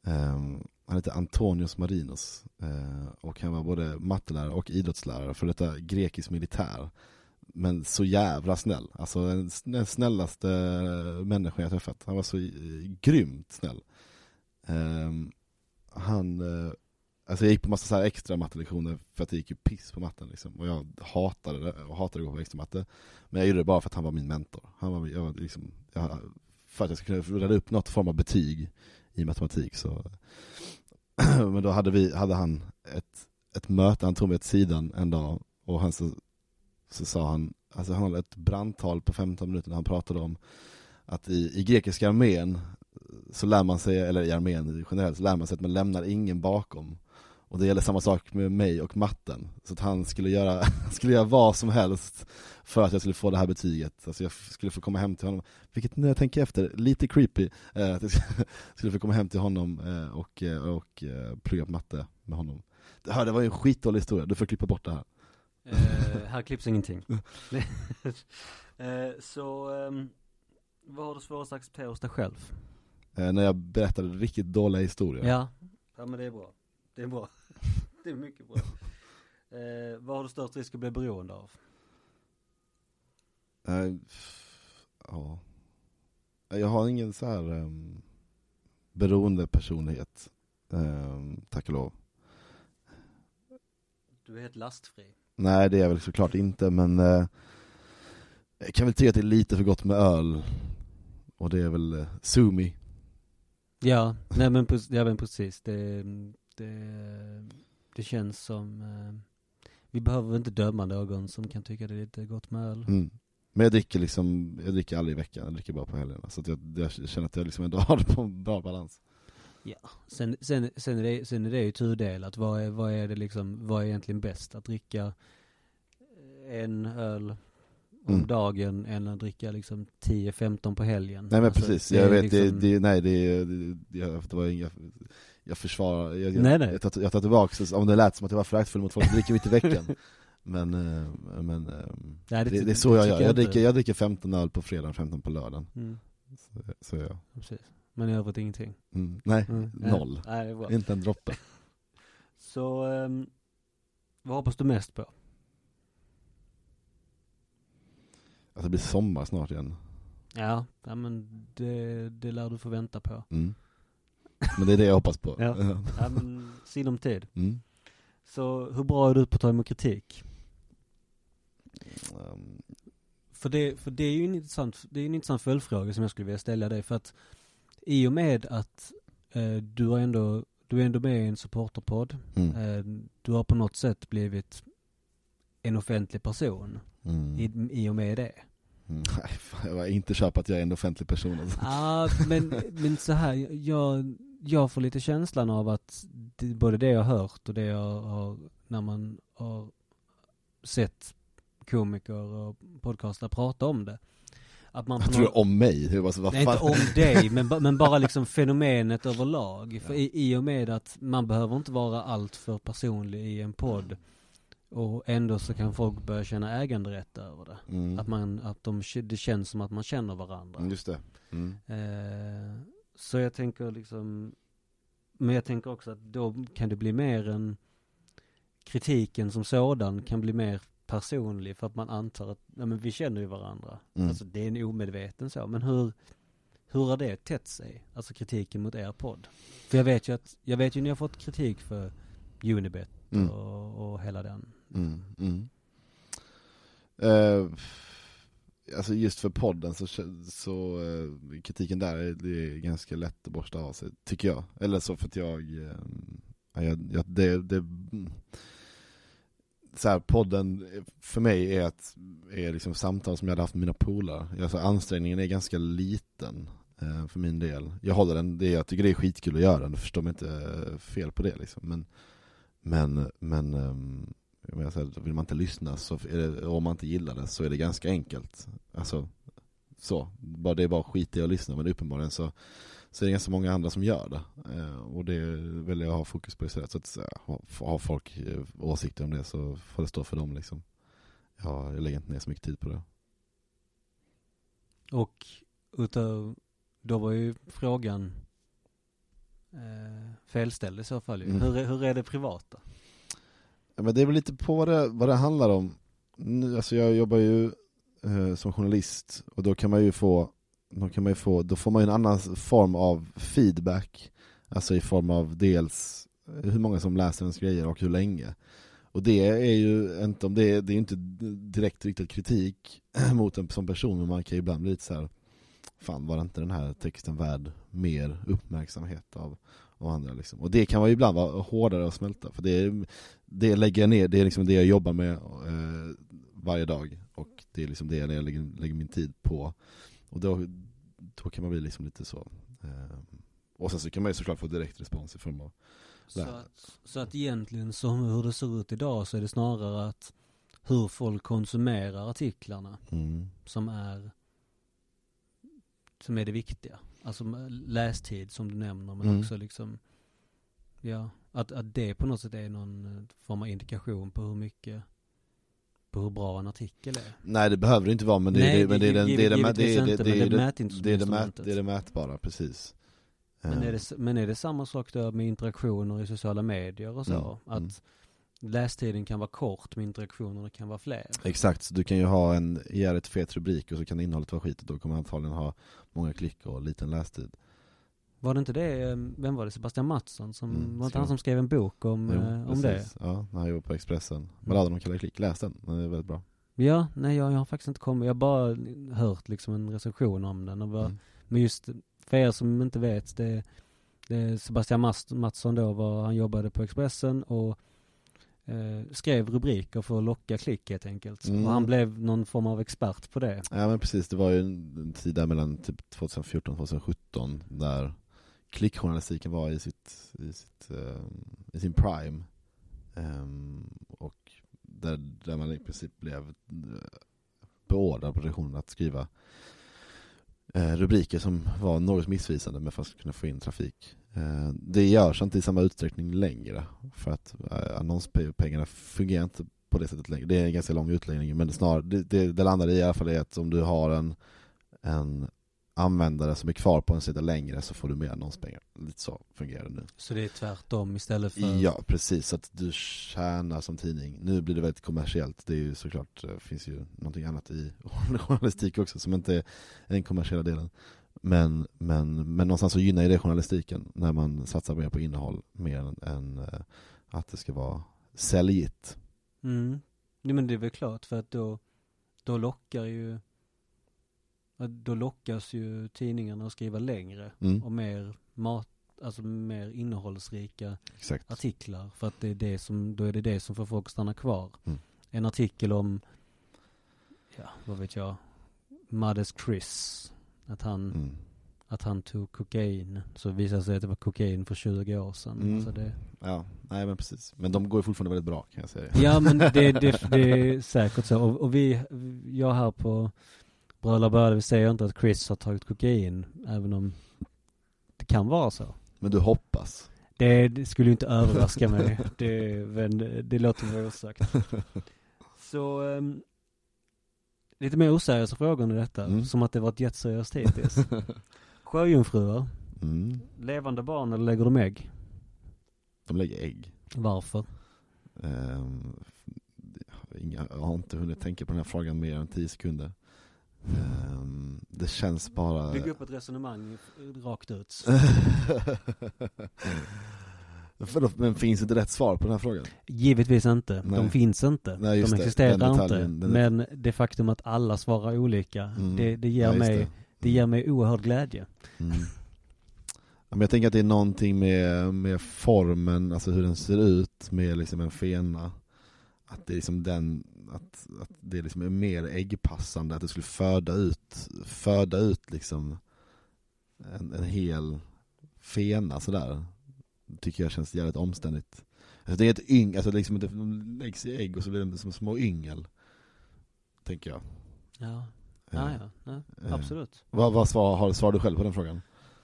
Um, han hette Antonios Marinos eh, och han var både mattelärare och idrottslärare för detta grekisk militär. Men så jävla snäll, alltså den, snällaste eh, människan jag träffat. Han var så eh, grymt snäll. Ehm, han, alltså jag gick på massa så här extra mattelektioner för att det gick ju piss på matten liksom. Och jag hatade det, och hatade att gå på extra matte. Men jag gjorde det bara för att han var min mentor. Han var, jag var liksom, jag, för att jag skulle kunna rädda upp något form av betyg i matematik så men då hade vi, hade han ett, ett möte, han tog mig åt sidan en dag och han så, så sa han, alltså han hade ett brandtal på 15 minuter när han pratade om att i, i grekiska armén så lär man sig, eller i armén generellt, så lär man sig att man lämnar ingen bakom. Och det gäller samma sak med mig och matten. Så att han skulle göra, skulle göra vad som helst för att jag skulle få det här betyget. Alltså jag skulle få komma hem till honom, vilket när jag tänker efter, lite creepy. Eh, att jag skulle få komma hem till honom eh, och, eh, och plugga på matte med honom. Det här det var ju en skitdålig historia, du får klippa bort det här. Uh, här klipps ingenting. uh, så, um, vad har du svårast att acceptera hos dig själv? När jag berättade riktigt dåliga historier. Ja, ja men det är bra. Det är bra. det är mycket bra. Eh, vad har du störst risk att bli beroende av? Eh, ja. Jag har ingen så här um, beroende personlighet, um, tack och lov. Du är helt lastfri. Nej det är jag väl såklart inte men eh, jag kan väl tycka att det är lite för gott med öl. Och det är väl eh, Sumi. Ja, nej men, pre- ja, men precis. Det, det, det känns som, eh, vi behöver inte döma någon som kan tycka det är lite gott med öl. Mm. Men jag dricker liksom, jag dricker aldrig i veckan, jag dricker bara på helgerna. Så att jag, jag känner att jag liksom ändå har det på en bra balans. Sen, sen, sen, är det, sen är det ju tudelat, vad är, vad är det liksom, vad är egentligen bäst? Att dricka en öl om Mm. dagen eller dricka liksom 10-15 på helgen? Nej men Alltså, precis, det jag vet, liksom- det, det, nej det, det, jag, det var inga, jag försvarar, jag, jag, Nej, nej. jag, tar, jag tar tillbaka, om det lät som att jag var föraktfull mot folk som dricker mitt i veckan. Men, eh, men eh, Nej, det, ty- det är så jag gör, jag inte. dricker, jag dricker 15 öl på fredag, 15 på lördagen. Mm, Så, så jag. precis. Men i övrigt ingenting. Mm, nej, Mm. noll. Nej, det. Inte en droppe. Så, ehm, vad hoppas du mest på? Att det blir sommar snart igen. Ja, ja men det, det lär du få vänta på. Mm. Men det är det jag hoppas på. Ja. Ja men, sinom tid. Mm. Så hur bra är du på att ta emot kritik? Um, För det, för det är ju en intressant, det är en intressant följdfråga som jag skulle vilja ställa dig för att i och med att eh, du har ändå, du är ändå med i en supporterpodd, mm. eh, du har på något sätt blivit en offentlig person Mm. i, i och med det. Mm. Nej, fan, jag var inte köpa att jag är en offentlig person alltså. Ja, men, men så här, jag, jag får lite känslan av att det, både det jag har hört och det jag har, när man har sett komiker och podcastare prata om det. Att man Jag tror om mig, jag bara, så, vad Nej, fan? inte om dig, men, men bara liksom fenomenet överlag. För Ja. i, i och med att man behöver inte vara allt för personlig i en podd. Och ändå så kan folk börja känna äganderätt över det. Mm. Att man, att de, det känns som att man känner varandra. Just det. Mm. Eh, så jag tänker liksom, men jag tänker också att då kan det bli mer en, kritiken som sådan kan bli mer personlig för att man antar att, ja men vi känner ju varandra. Mm. Alltså det är en omedveten så, men hur, hur har det tätt sig? Alltså kritiken mot er podd? För jag vet ju att, jag vet ju ni har fått kritik för Unibet Mm. och, och hela den. Mm. Mm. Eh, alltså just för podden så, så eh, kritiken där är, det är ganska lätt att borsta av sig, tycker jag. Eller så för att jag, eh, jag, jag det, det så här, podden för mig är, ett, är liksom samtal som jag hade haft med mina polare. Alltså ansträngningen är ganska liten eh, för min del. Jag håller den, det, jag tycker det är skitkul att göra den, förstår mig inte eh, fel på det liksom. Men, men, men ehm, jag här, vill man inte lyssna så det, om man inte gillar det så är det ganska enkelt. Alltså, så. Bara, det är bara skit i att lyssna men uppenbarligen så, så är det ganska många andra som gör det. Eh, och det vill jag ha fokus på istället. Så att ha- har folk eh, åsikter om det så får det stå för dem liksom. Ja, jag lägger inte ner så mycket tid på det. Och utav, då var ju frågan eh, felställd i så fall. Mm. Hur, hur är det privata? Ja, men det är väl lite på vad det, vad det handlar om. Nu, alltså jag jobbar ju eh, som journalist och då kan man ju få då, kan man ju få, då får man ju en annan form av feedback. Alltså i form av dels hur många som läser ens grejer och hur länge. Och det är ju inte, om det är, det är inte direkt riktad kritik mot en som person, men man kan ju ibland bli lite så här. Fan var inte den här texten värd mer uppmärksamhet av, av andra liksom. Och det kan ju ibland vara hårdare att smälta, för det, är, det lägger jag ner, det är liksom det jag jobbar med eh, varje dag. Och det är liksom det jag lägger, lägger min tid på. Och då, då kan man bli liksom lite så. Eh, och sen så kan man ju såklart få direkt respons i form av Så att, så att egentligen som hur det ser ut idag så är det snarare att hur folk konsumerar artiklarna mm, som är som är det viktiga. Alltså lästid som du nämner men Mm. också liksom ja, att, att det på något sätt är någon eh, form av indikation på hur mycket på hur bra en artikel är. Nej det behöver det inte vara men det, Nej, det, men det är den, det är det, det, är det, det, är det det, det, är det, är mätbara, precis. Men Eh, är, det, men är det samma sak då med interaktioner i sociala medier och så? Mm, Att mm. Lästiden kan vara kort men interaktionerna kan vara fler? Exakt, så du kan ju ha en jävligt fet rubrik och så kan innehållet vara skit och då kommer antagligen ha många klick och liten lästid. Var det inte det, eh, vem var det, Sebastian Mattsson som, Mm, var inte han som skrev en bok om, Jo, eh, om det? Ja, när han jobbade på Expressen. Balladen om Kalle Klick, läs den, den är väldigt bra. Ja, nej jag, jag har faktiskt inte kommit, jag har bara hört liksom en recension om den och var, Mm. Men just för er som inte vet, det, det Sebastian Mattsson då var, han jobbade på Expressen och eh, skrev rubriker för att locka klick helt enkelt. Mm. Och han blev någon form av expert på det. Ja men precis, det var ju en tid där mellan typ 2014 och 2017 där klickjournalistiken var i sitt, i sitt, eh, i sin prime. Ehm, och där, där man i princip blev eh, beordrad på redaktionen att skriva Eh, rubriker som var något missvisande men för att kunna få in trafik. Eh, det görs inte i samma utsträckning längre för att eh, annonspengarna fungerar inte på det sättet längre. Det är en ganska lång utläggning men det, det, det, det landar i alla fall i att om du har en, en användare som är kvar på en sida längre så får du mer annonspengar. Lite så fungerar det nu. Så det är tvärtom istället för... Ja, precis. Så att du tjänar som tidning. Nu blir det väldigt kommersiellt. Det är ju såklart, det finns ju någonting annat i journalistik också som inte är den kommersiella delen. Men, men, men någonstans så gynnar ju det journalistiken när man satsar mer på innehåll mer än, eh, att det ska vara säljigt. Mm. Nej, men det är väl klart för att då, då lockar ju, då lockas ju tidningarna att skriva längre Mm, och mer mat, alltså mer innehållsrika exakt. artiklar för att det är det som, då är det det som får folk att stanna kvar. Mm. En artikel om, ja vad vet jag, Maddes Chris, att han, Mm. att han tog kokain, så visade sig att det var kokain för 20 år sedan. Mm. Alltså det, Ja, nej men precis. Men de går fortfarande väldigt bra kan jag säga. ja men det, det, det är säkert så. Och, och vi, jag här på Bröderna Börde, vi säger inte att Chris har tagit kokain, även om det kan vara så. Men du hoppas? Det, det skulle ju inte överraska mig. Det, men det låter vara osagt. Så, um, lite mer oseriösa frågor i detta. Mm. Som att det varit jätteseriöst hittills. Sjöjungfrur, Mm. levande barn eller lägger de ägg? De lägger ägg. Varför? Inga, jag har inte hunnit tänka på den här frågan mer än 10 sekunder. Ehm, det känns bara... Bygg upp ett resonemang rakt ut. Men finns inte rätt svar på den här frågan? Givetvis inte. De Nej. finns inte. Nej, de det. existerar Den inte. är- Men det faktum att alla svarar olika, Mm. det, det ger Ja, mig, det. det ger mig oerhörd glädje. Mm. Ja, men jag tänker att det är någonting med, med formen, alltså hur den ser ut med liksom en fena. Att det är liksom den, att, att det liksom är mer äggpassande, att det skulle föda ut, föda ut liksom en, en hel fena sådär. Tycker jag känns jävligt omständigt. Alltså det är ett yng, alltså liksom det läggs i ägg och så blir det som små yngel. Tänker jag. Ja, Eh, ja, ja, ja eh. absolut. Vad, vad svar, har, svarar du själv på den frågan?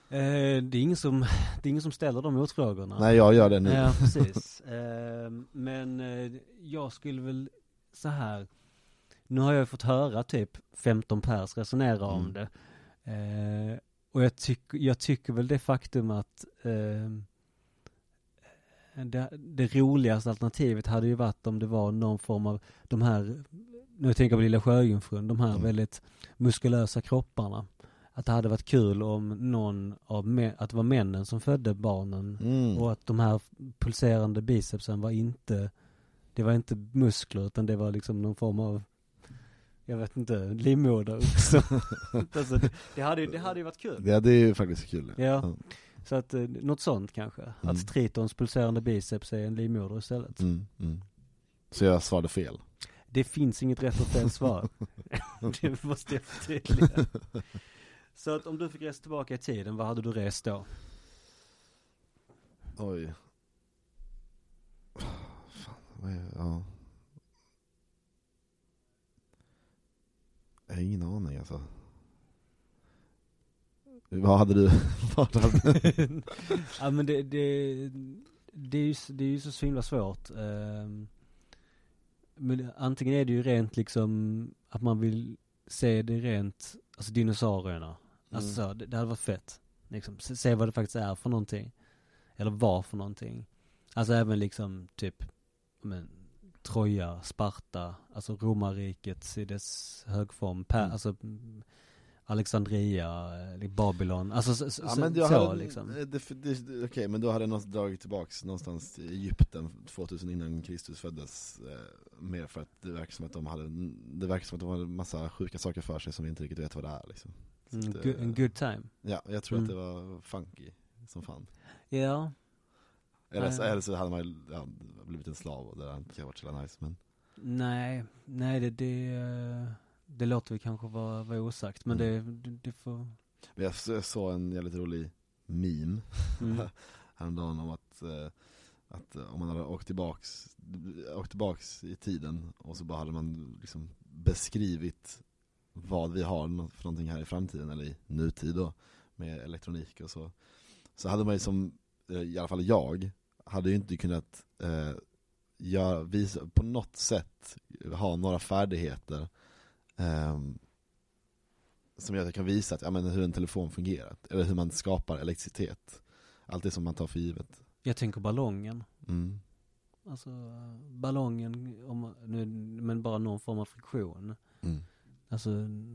Eh, det, är ingen som, det är ingen som ställer de motfrågorna. Nej, jag gör det nu. Ja, precis. Eh, men eh, jag skulle väl så här. Nu har jag fått höra typ 15 pers resonera om Mm. det. Eh, och jag, tycker jag tycker väl det faktum att eh, det, det roligaste alternativet hade ju varit om det var någon form av de här, nu tänker jag på Lilla Sjöjungfrun, de här Mm. väldigt muskulösa kropparna. Att det hade varit kul om någon av, att det var männen som födde barnen Mm. och att de här pulserande bicepsen var inte, det var inte muskler utan det var liksom någon form av, jag vet inte, livmoder. Så, alltså, det, hade, ju- det hade ju varit kul. Ja det är ju faktiskt kul. Ja. Så att, eh, något sånt kanske. Mm. Att Tritons pulserande biceps är en livmoder istället. Mm, mm. Så jag svarade fel. Det finns inget rätt och fel svar. det måste jag förtydliga. Så att om du fick resa tillbaka i tiden, vad hade du rest då? Oj. Fan, vad är, ja. Jag har ingen aning alltså. Vad hade du? Ja men det, det, det, är ju, det är ju så himla svårt. ehm. men antingen är det ju rent liksom att man vill se det rent, alltså dinosaurierna. Alltså Mm. så, det, det hade varit fett. Liksom, se, se vad det faktiskt är för någonting. Eller vad för någonting. Alltså även liksom typ, men, Troja, Sparta, alltså romarriket i dess högform. Per, Mm. Alltså, mm, Alexandria, eh, Babylon, alltså så, Ja men så hade, liksom. det, Okej, men då hade någonstans dragit tillbaks någonstans i Egypten 2000 innan Kristus föddes eh, Mer för att det verkar som att de hade, det verkar som att de hade massa sjuka saker för sig som vi inte riktigt vet vad det är liksom Så Mm, att, go- eh, en good time. Ja, jag tror Mm. att det var funky som fan Ja, Eller, så, eller så hade man ja, blivit en slav och det hade inte varit så jävla nice men nej, nej det, det, eh, det låter vi kanske vara, vara osagt, men det, Mm. det, det får, Men jag, så- jag såg en jävligt rolig meme mm. häromdagen om att, eh, att eh, om man hade åkt tillbaks, åkt tillbaks i tiden och så bara hade man liksom beskrivit vad vi har nå- för någonting här i framtiden eller i nutid då med elektronik och så. Så hade man ju som, eh, i alla fall jag, hade ju inte kunnat eh, göra, visa, på något sätt ha några färdigheter ehm, som gör att jag kan visa att, ja, men hur en telefon fungerar, eller hur man skapar elektricitet. Allt det som man tar för givet. Jag tänker ballongen. Mm. Alltså ballongen, om, nu, men bara någon form av friktion. Mm. Alltså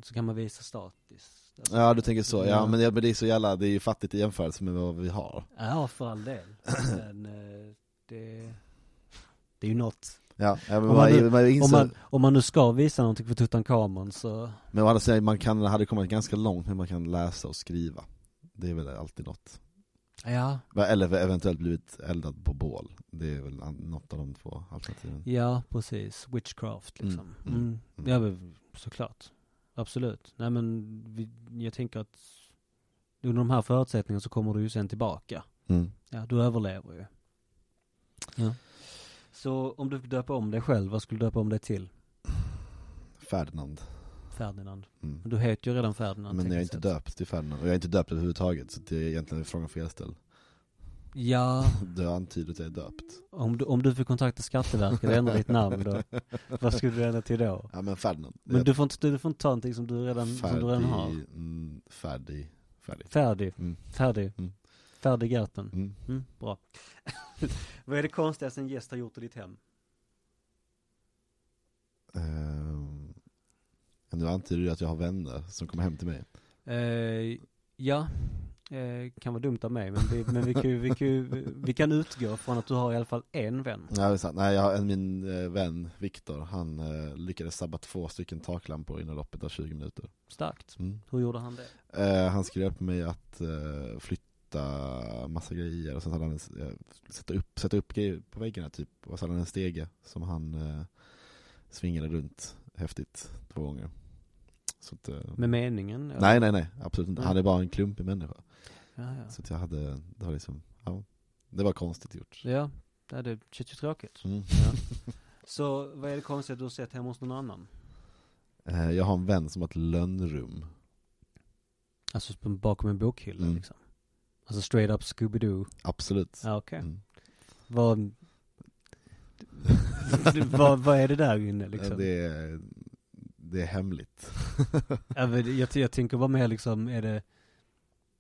så kan man visa statiskt. Alltså, Ja du tänker så, ja, men, det, men det är så jävla, det är ju fattigt i jämförelse med vad vi har. Ja, för all del. Men eh, det, det är ju något. Ja, men Om man, nu- man, Om inser, man, om man nu ska visa någonting för Tutankhamon så, men å andra sidan, man kan, hade kommit ganska långt när man kan läsa och skriva. Det är väl alltid något. Ja, Eller eventuellt blivit eldad på bål. Det är väl något av de två alternativen. ja precis. Witchcraft liksom. Mm, Mm. mm. Ja, men, såklart. Absolut. Nej men vi, jag tänker att under de här förutsättningarna så kommer du ju sen tillbaka. Mm. Ja, du överlever ju. Ja. Så om du fick döpa om dig själv, vad skulle du döpa om dig till? Ferdinand. Ferdinand. Mm. Men du heter ju redan Ferdinand. Men jag är inte sett. döpt till Ferdinand, och jag är inte döpt överhuvudtaget, så det är egentligen frågan felställd. Ja, Du antyder att jag är döpt. om du, om du fick kontakta Skatteverket och ändra ditt namn då, vad skulle du ändra till då? Ja men Ferdinand. Men du får inte, du får inte ta någonting som du redan, som du redan har. Färdig, mm, färdig, färdig. Färdig, Mm. färdig, Mm. färdig gröten. Mm. Mm, bra. vad är det konstigaste en gäst har gjort i ditt hem? Ehm, nu antyder du att jag har vänner som kommer hem till mig. Eh, ja, eh, kan vara dumt av mig, men, vi, men vi, kan, vi, kan, vi kan utgå från att du har i alla fall en vän. Nej, det är sant. Nej jag min eh, vän Viktor, han eh, lyckades sabba två stycken taklampor inom loppet av 20 minuter. Starkt. Mm. Hur gjorde han det? Eh, han skulle hjälpa mig att eh, flytta massa grejer och sen hade han en, sätta, upp, sätta upp grejer på väggarna typ. Och så hade han en stege som han eh, svingade runt häftigt två gånger. Att, eh, Med meningen? eller? nej nej nej, absolut inte. Nej. Han är bara en klumpig människa. Ja, ja. Så att jag hade, det var liksom, ja, det var konstigt gjort. Ja, det, det känns ju tråkigt. Mm. Ja. Så vad är det konstiga du har sett hemma hos någon annan? Eh, jag har en vän som har ett lönnrum. Alltså bakom en bokhylla Mm. liksom? Alltså straight up Scooby-Doo? Absolut. Ja, okej. Mm. Vad, vad, vad är det där inne liksom? Det, är, det är hemligt. Ja, men jag, jag tänker bara mer liksom, är det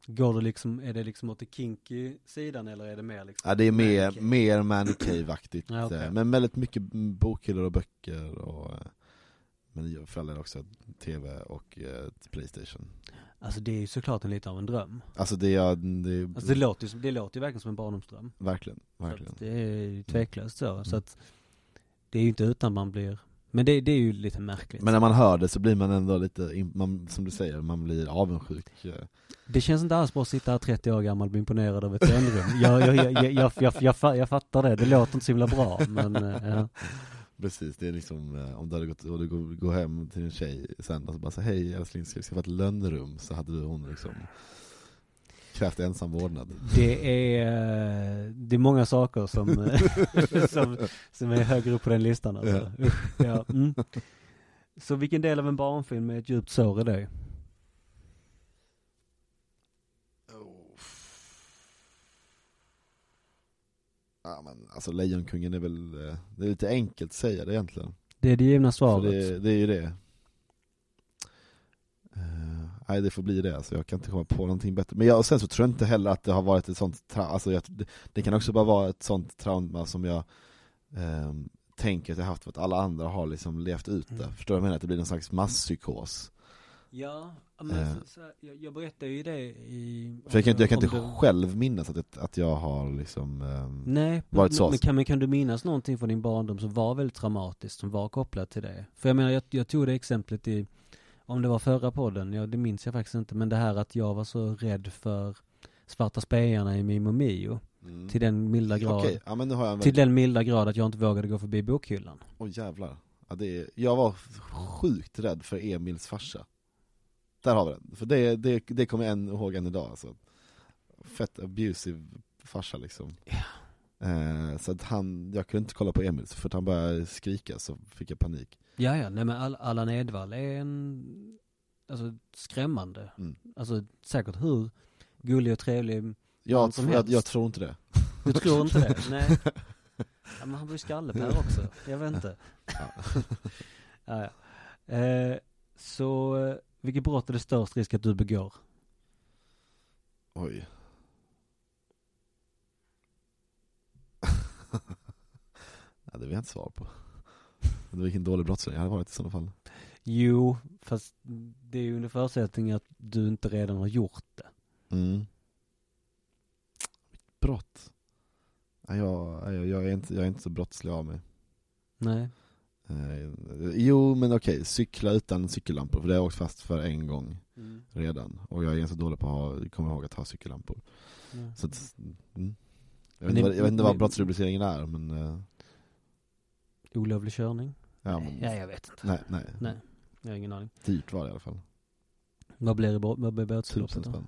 Går det liksom, är det liksom åt det kinky sidan eller är det mer liksom Ja, det är mer, mer man cave-aktigt. Ja, okej. eh, Men väldigt mycket bokhyllor och böcker och eh, Men för all också tv och eh, Playstation. Alltså det är ju såklart en lite av en dröm Alltså det är, det, Alltså det låter ju, det låter ju verkligen som en barndomsdröm verkligen, Så verkligen. att Det är ju tveklöst så, så Mm. att Det är ju inte utan man blir Men det, det är ju lite märkligt Men när man hör det så blir man ändå lite, man, som du säger, man blir avundsjuk. Det känns inte alls bra att sitta här 30 år gammal och bli imponerad av ett drömrum jag, jag, jag, jag, jag, jag, jag fattar det, det låter inte så himla bra men eh, ja. Precis, det är liksom eh, om du hade gått, och du går, går hem till en tjej sen och så bara så hej älskling ska vi skaffa ett lönnrum? Så hade du hon liksom krävt ensam vårdnad. Det är, eh, det är många saker som, som, som är högre upp på den listan alltså. Usch, ja. mm. Så vilken del av en barnfilm är ett djupt sår i dig? Ja men alltså Lejonkungen är väl, eh, det är lite enkelt att säga det egentligen. Det är det givna svaret. det, det är ju det. Eh, nej det får bli det, alltså jag kan inte komma på någonting bättre. Men jag, och sen så tror jag inte heller att det har varit ett sånt tra- alltså jag, det, det kan också bara vara ett sånt trauma som jag ehm, tänker att jag haft för att alla andra har liksom levt ut det. Mm. Förstår du vad jag menar? Att det blir någon slags masspsykos. Ja, men Eh. så, så, jag, jag berättade ju det i... För jag kan, jag kan inte du- själv minnas att, jag- att jag har liksom ehm, Nej, varit men, så. men, kan, men kan du minnas någonting från din barndom som var väldigt traumatiskt, som var kopplat till det? För jag menar, jag, jag tog det exemplet i, om det var förra podden, ja, det minns jag faktiskt inte, men det här att jag var så rädd för svarta spejarna i Mimo Mio, mm. till den milda grad, Okej, ja men nu har jag en till den milda grad att jag inte vågade gå förbi bokhyllan. åh jävlar. Ja, det är, jag var sjukt rädd för Emils farsa. Där har vi den. För det, det, det kommer jag än ihåg än idag alltså. Fett abusive farsa liksom. Eh, så att han, jag kunde inte kolla på Emil, för att han började skrika så fick jag panik. Ja, ja, nej men All- Allan Edwall är en, alltså skrämmande. Mm. Alltså säkert hur gullig och trevlig, Jag, Man som jag, jag tror inte det. du tror inte det? Nej. Ja, men han var ju skallepär också, jag vet inte. ja, ja. Eh, så, eh, vilket brott är det störst risk att du begår? Oj. ja, det vill jag inte svara på. Men vilken dålig brottsling jag hade varit i sådana fall. Jo, fast det är ju under förutsättning att du inte redan har gjort det. Mm. Brott? Ja, jag, jag, jag, är inte, jag är inte så brottslig av mig. Nej. Eh, jo, men okej, cykla utan cykellampor, för det har jag åkt fast för en gång Mm. redan. Och jag är ganska dålig på att ha, komma ihåg att ha cykellampor. Ja. Så att, mm. Jag, vet Men inte, jag vet inte vad brottsrubriceringen är, men... eh, Olovlig körning? Ja, men Ja, jag vet inte. nej, nej, Nej. Jag har ingen aning. Dyrt var det i alla fall. Vad blir det, vad blir Tusen bötesbeloppet då? spänn.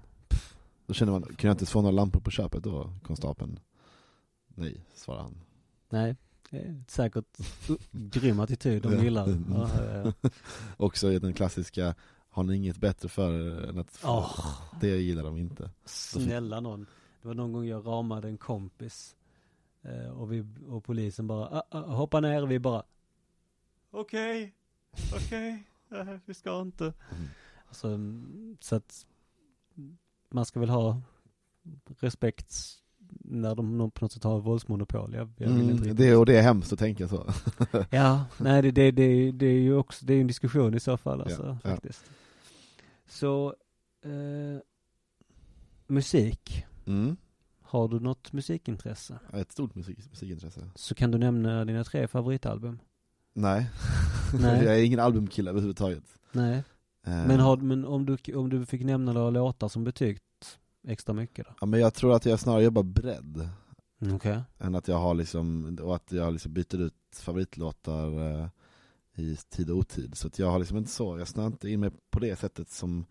Då känner man, kan jag inte få några lampor på köpet då, konstapeln? Nej, svarar han. Nej, säkert grym attityd de gillar. Ja, ja, ja. Också i den klassiska, har ni inget bättre för än att... Åh. Det gillar de inte. Snälla någon. Det var någon gång jag ramade en kompis. Eh, och, vi, och polisen bara, ah, ah, hoppa ner och vi bara, okej, okej, nej, vi ska inte. Mm. Alltså, mm, så att man ska väl ha respekt när de på något sätt har våldsmonopol. Jag, jag Mm, det, och det är hemskt att tänka så. Ja, nej det, det, det, det är ju också, det är en diskussion i så fall alltså, Ja, ja. faktiskt. Så, eh, musik. Mm. Har du något musikintresse? Ett stort musik, musikintresse. Så kan du nämna dina tre favoritalbum? Nej. Nej. jag är ingen albumkille överhuvudtaget. Nej. Eh, Men, har, men om, du, om du fick nämna några låtar som betygt extra mycket då? Ja, men jag tror att jag snarare jobbar bredd. Okej. Än att jag har liksom, och att jag liksom byter ut favoritlåtar eh, i tid och otid. Så att jag har liksom inte så, jag snör inte in mig på det sättet som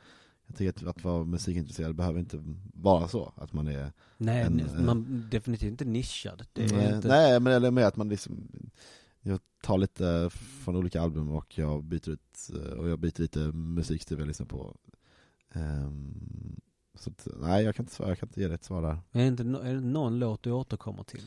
jag tycker att, att vara musikintresserad behöver inte vara så. Att man är, Nej, En, eh, man definitivt inte nischad. Nej, inte, nej men eller med att man liksom Jag tar lite från olika album och jag byter ut, eh, och jag byter lite musikstil jag lyssnar på. Ehm, så att, nej jag kan inte svara, jag kan inte ge dig ett svar där. är, det inte, är det någon låt du återkommer till?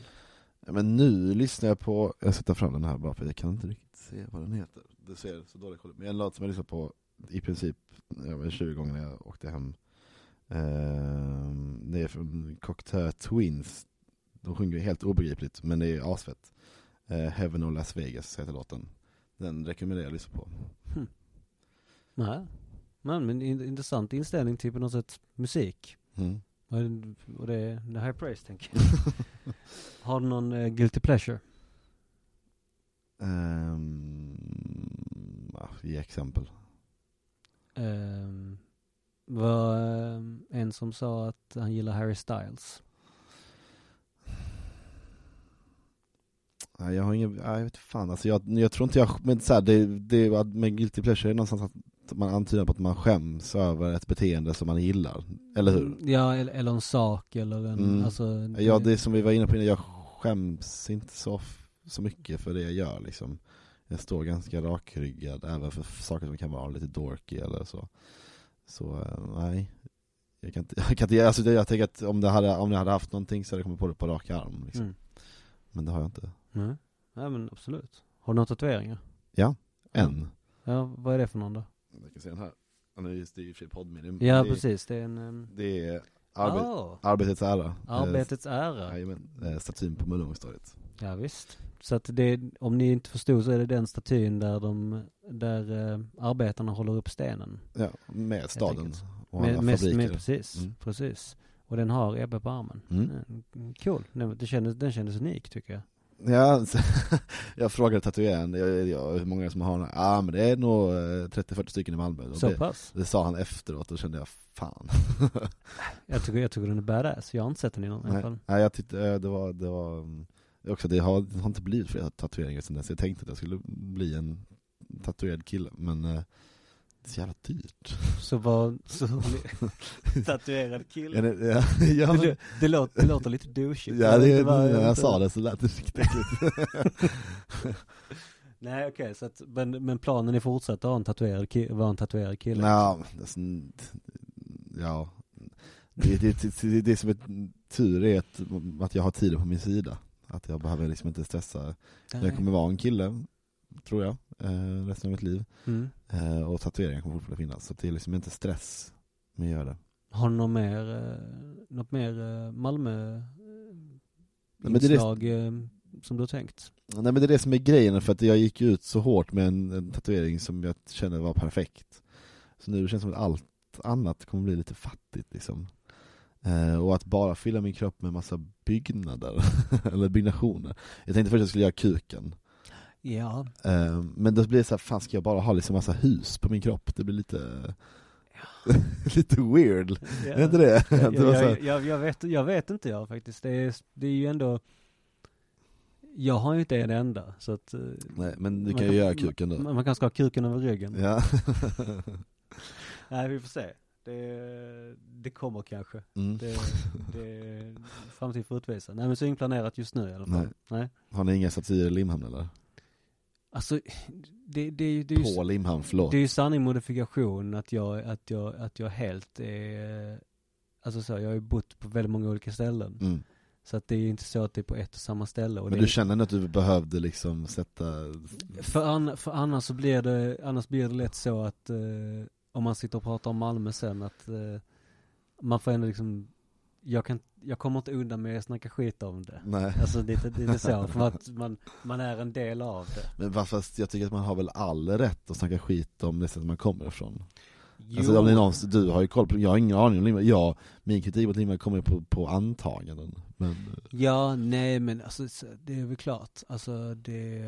Men nu lyssnar jag på, jag sätter fram den här bara för jag kan inte riktigt se vad den heter. Det ser så dåligt ut. Men en låt som jag lyssnar på i princip vet, 20 gånger när jag åkte hem. Ehm, det är från Cocteau Twins. De sjunger helt obegripligt men det är asfett. Uh, Heaven or Las Vegas heter låten. Den rekommenderar jag att lyssna på. Nej. Men, men in, intressant inställning till på något sätt musik. Mm. Och, och det är high praise tänker jag. Har du någon eh, guilty pleasure? Um, ja, ge exempel. Um, var ehm, en som sa att han gillar Harry Styles. Nej, jag har ingen, nej, jag vet fan alltså jag, jag tror inte jag, men så här, det, det med guilty pleasure är någonstans att man antyder på att man skäms över ett beteende som man gillar, eller hur? Ja, eller, eller en sak eller en, Mm. alltså. Ja det som vi var inne på innan, jag skäms inte så, så mycket för det jag gör liksom Jag står ganska rakryggad även för saker som kan vara lite dorky eller så Så eh, nej jag kan inte, jag kan inte, alltså jag tänker att om, det hade, om jag hade haft någonting så hade jag kommit på det på rak arm liksom. Mm. Men det har jag inte Nej. Nej men absolut. Har du några tatueringar? Än Ja, vad är det för någon då? Jag kan se den här. Han är ju det är ju i och för sig poddmin. Ja, det, precis. Det är en... Um, Det är arbet, oh, arbetets ära. arbetets ära. Eh, Jajamän, eh, statyn på Möllevångstorget. Ja, visst. Så att det, om ni inte förstod så är det den statyn där de, där eh, arbetarna håller upp stenen. Ja, med staden och Med, alla med, fabriker. med, precis, Mm. precis. Och den har Ebbe på armen. Mm. Cool. Den, det kändes, den kändes unik tycker jag. Ja, jag frågade tatueraren, jag, jag, hur många som har den? Ja ah, men det är nog eh, 30-40 stycken i Malmö. Så det, pass. det sa han efteråt och då kände jag, fan. Jag tycker, jag tycker den är badass. Jag har inte sett den innan i alla fall. nej jag tyckte, eh, det var, det var mm, också, det har, det har inte blivit fler tatueringar sen dess. Jag tänkte att jag skulle bli en tatuerad kille, men eh, det är så jävla dyrt. Så var, så tatuerad kille. Ja, det, ja, ja, men, det, det, låter, det låter lite douchigt. ja, det, var- när jag inte- sa det så lät det riktigt äckligt. Nej okej, så att, men, men planen är fortsatt att ha en tatuerad ki- vara en tatuerad kille? Ja, det är sån- ja. Det, det, det, det, det som är tur är att, att jag har tiden på min sida. Att jag behöver liksom inte stressa. Jag kommer vara en kille, tror jag, eh, resten av mitt liv. Mm. Eh, och tatueringar kommer fortfarande finnas. Så det är liksom inte stress med att göra det. Har du något mer, eh, något mer eh, Malmö men det inslag eh, som du har tänkt? Nej men det är det som är grejen, för att jag gick ut så hårt med en, en tatuering som jag kände var perfekt. Så nu känns det som att allt annat kommer bli lite fattigt liksom. Eh, och att bara fylla min kropp med massa byggnader, eller byggnationer. Jag tänkte först att jag skulle göra kuken. Ja, Eh, men då blir det så här, fan ska jag bara ha liksom massa hus på min kropp? Det blir lite, lite weird. Är inte det? Jag, det jag, jag, jag, vet, jag vet inte jag faktiskt. Det är, det är ju ändå Jag har ju inte en enda så att eh, nej, men du kan ju göra kuken då. Man, man kan ska ha kuken över ryggen. Ja. Nej vi får se. Det, det kommer kanske. Mm. Det, det, framtiden får utvisa. Nej men så inget planerat just nu i alla fall. Nej. Nej. Har ni inga statyer i Limhamn eller? Alltså, det, det, är ju- det, är ju På Limhamn, förlåt. Det är ju sanning modifikation att jag, att jag, att jag helt är, alltså så, jag har ju bott på väldigt många olika ställen. Mm. Så att det är ju inte så att det är på ett och samma ställe. Och Men du känner att du behövde liksom sätta... för, an, för annars så blir det, annars blir det lätt så att, eh, om man sitter och pratar om Malmö sen, att eh, man får ändå liksom, jag kan, jag kommer inte undan med att snacka skit om det. Nej. Alltså det, är- det är så, för att man, man är en del av det. Men fast jag tycker att man har väl all rätt att snacka skit om det stället man kommer ifrån. Jo, Alltså om det är någon, du har ju koll på, jag har ingen aning om Limhamn. Ja, min kritik mot Limhamn kommer på, på antaganden. Men, Ja, nej men alltså så- det är väl klart. Alltså det,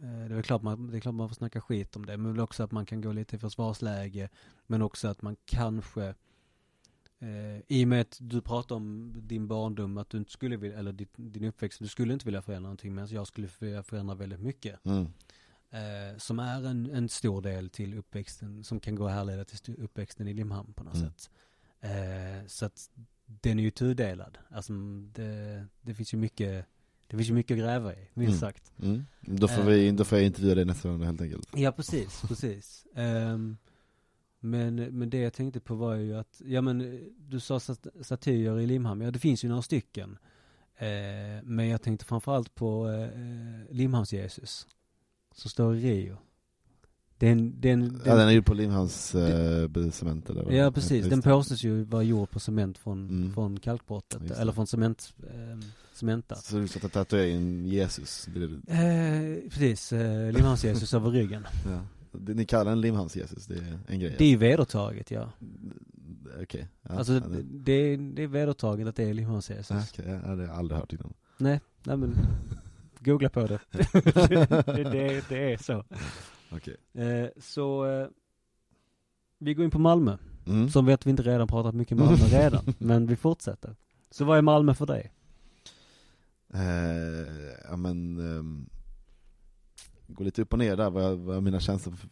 det är klart man, det är klart man får snacka skit om det. Men också att man kan gå lite i försvarsläge. Men också att man kanske, eh, i och med att du pratar om din barndom, att du inte skulle vilja, eller din, din uppväxt, du skulle inte vilja förändra någonting. Medan jag skulle vilja förändra väldigt mycket. mm. Eh, som är en, en stor del till uppväxten, som kan gå att härleda till uppväxten i Limhamn på något Mm. sätt. Eh, så att den är ju tudelad. Alltså det, det finns ju mycket, det finns ju mycket att gräva i, minst Mm. sagt. Mm. Då, får vi, då får jag intervjua dig nästa gång helt enkelt. Ja precis, precis. Ehm, men, men det jag tänkte på var ju att, ja men du sa stat- statyer i Limhamn, ja det finns ju några stycken. Eh, men jag tänkte framförallt på eh, Limhamns-Jesus. Som står i Rio. Den, den, den, Ja, den är ju på Limhamns eh, cement eller vad? Ja precis, den påstås ju vara gjord på cement från, Mm. från kalkbrottet, eller från cement, eh, cementa. Så du ska tatuera in Jesus? Det är, det- Eh, precis, eh, Limhamns-Jesus över ryggen. ja. det, ni kallar den Limhamns Jesus, det är en grej? Det är ju vedertaget ja. Okej. Ja, Alltså ja, det, det, är, det är vedertaget att det är Limhamns-Jesus. ja, okej, ja, det har jag aldrig hört innan. Nej, nej men googla på det. det, det, det är så. Okej. Eh, så eh, vi går in på Malmö. Mm. Som vet vi inte redan pratat mycket Malmö redan, men vi fortsätter. Så vad är Malmö för dig? Eh, ja men, ehm, går lite upp och ner där vad, jag, vad mina känslor för,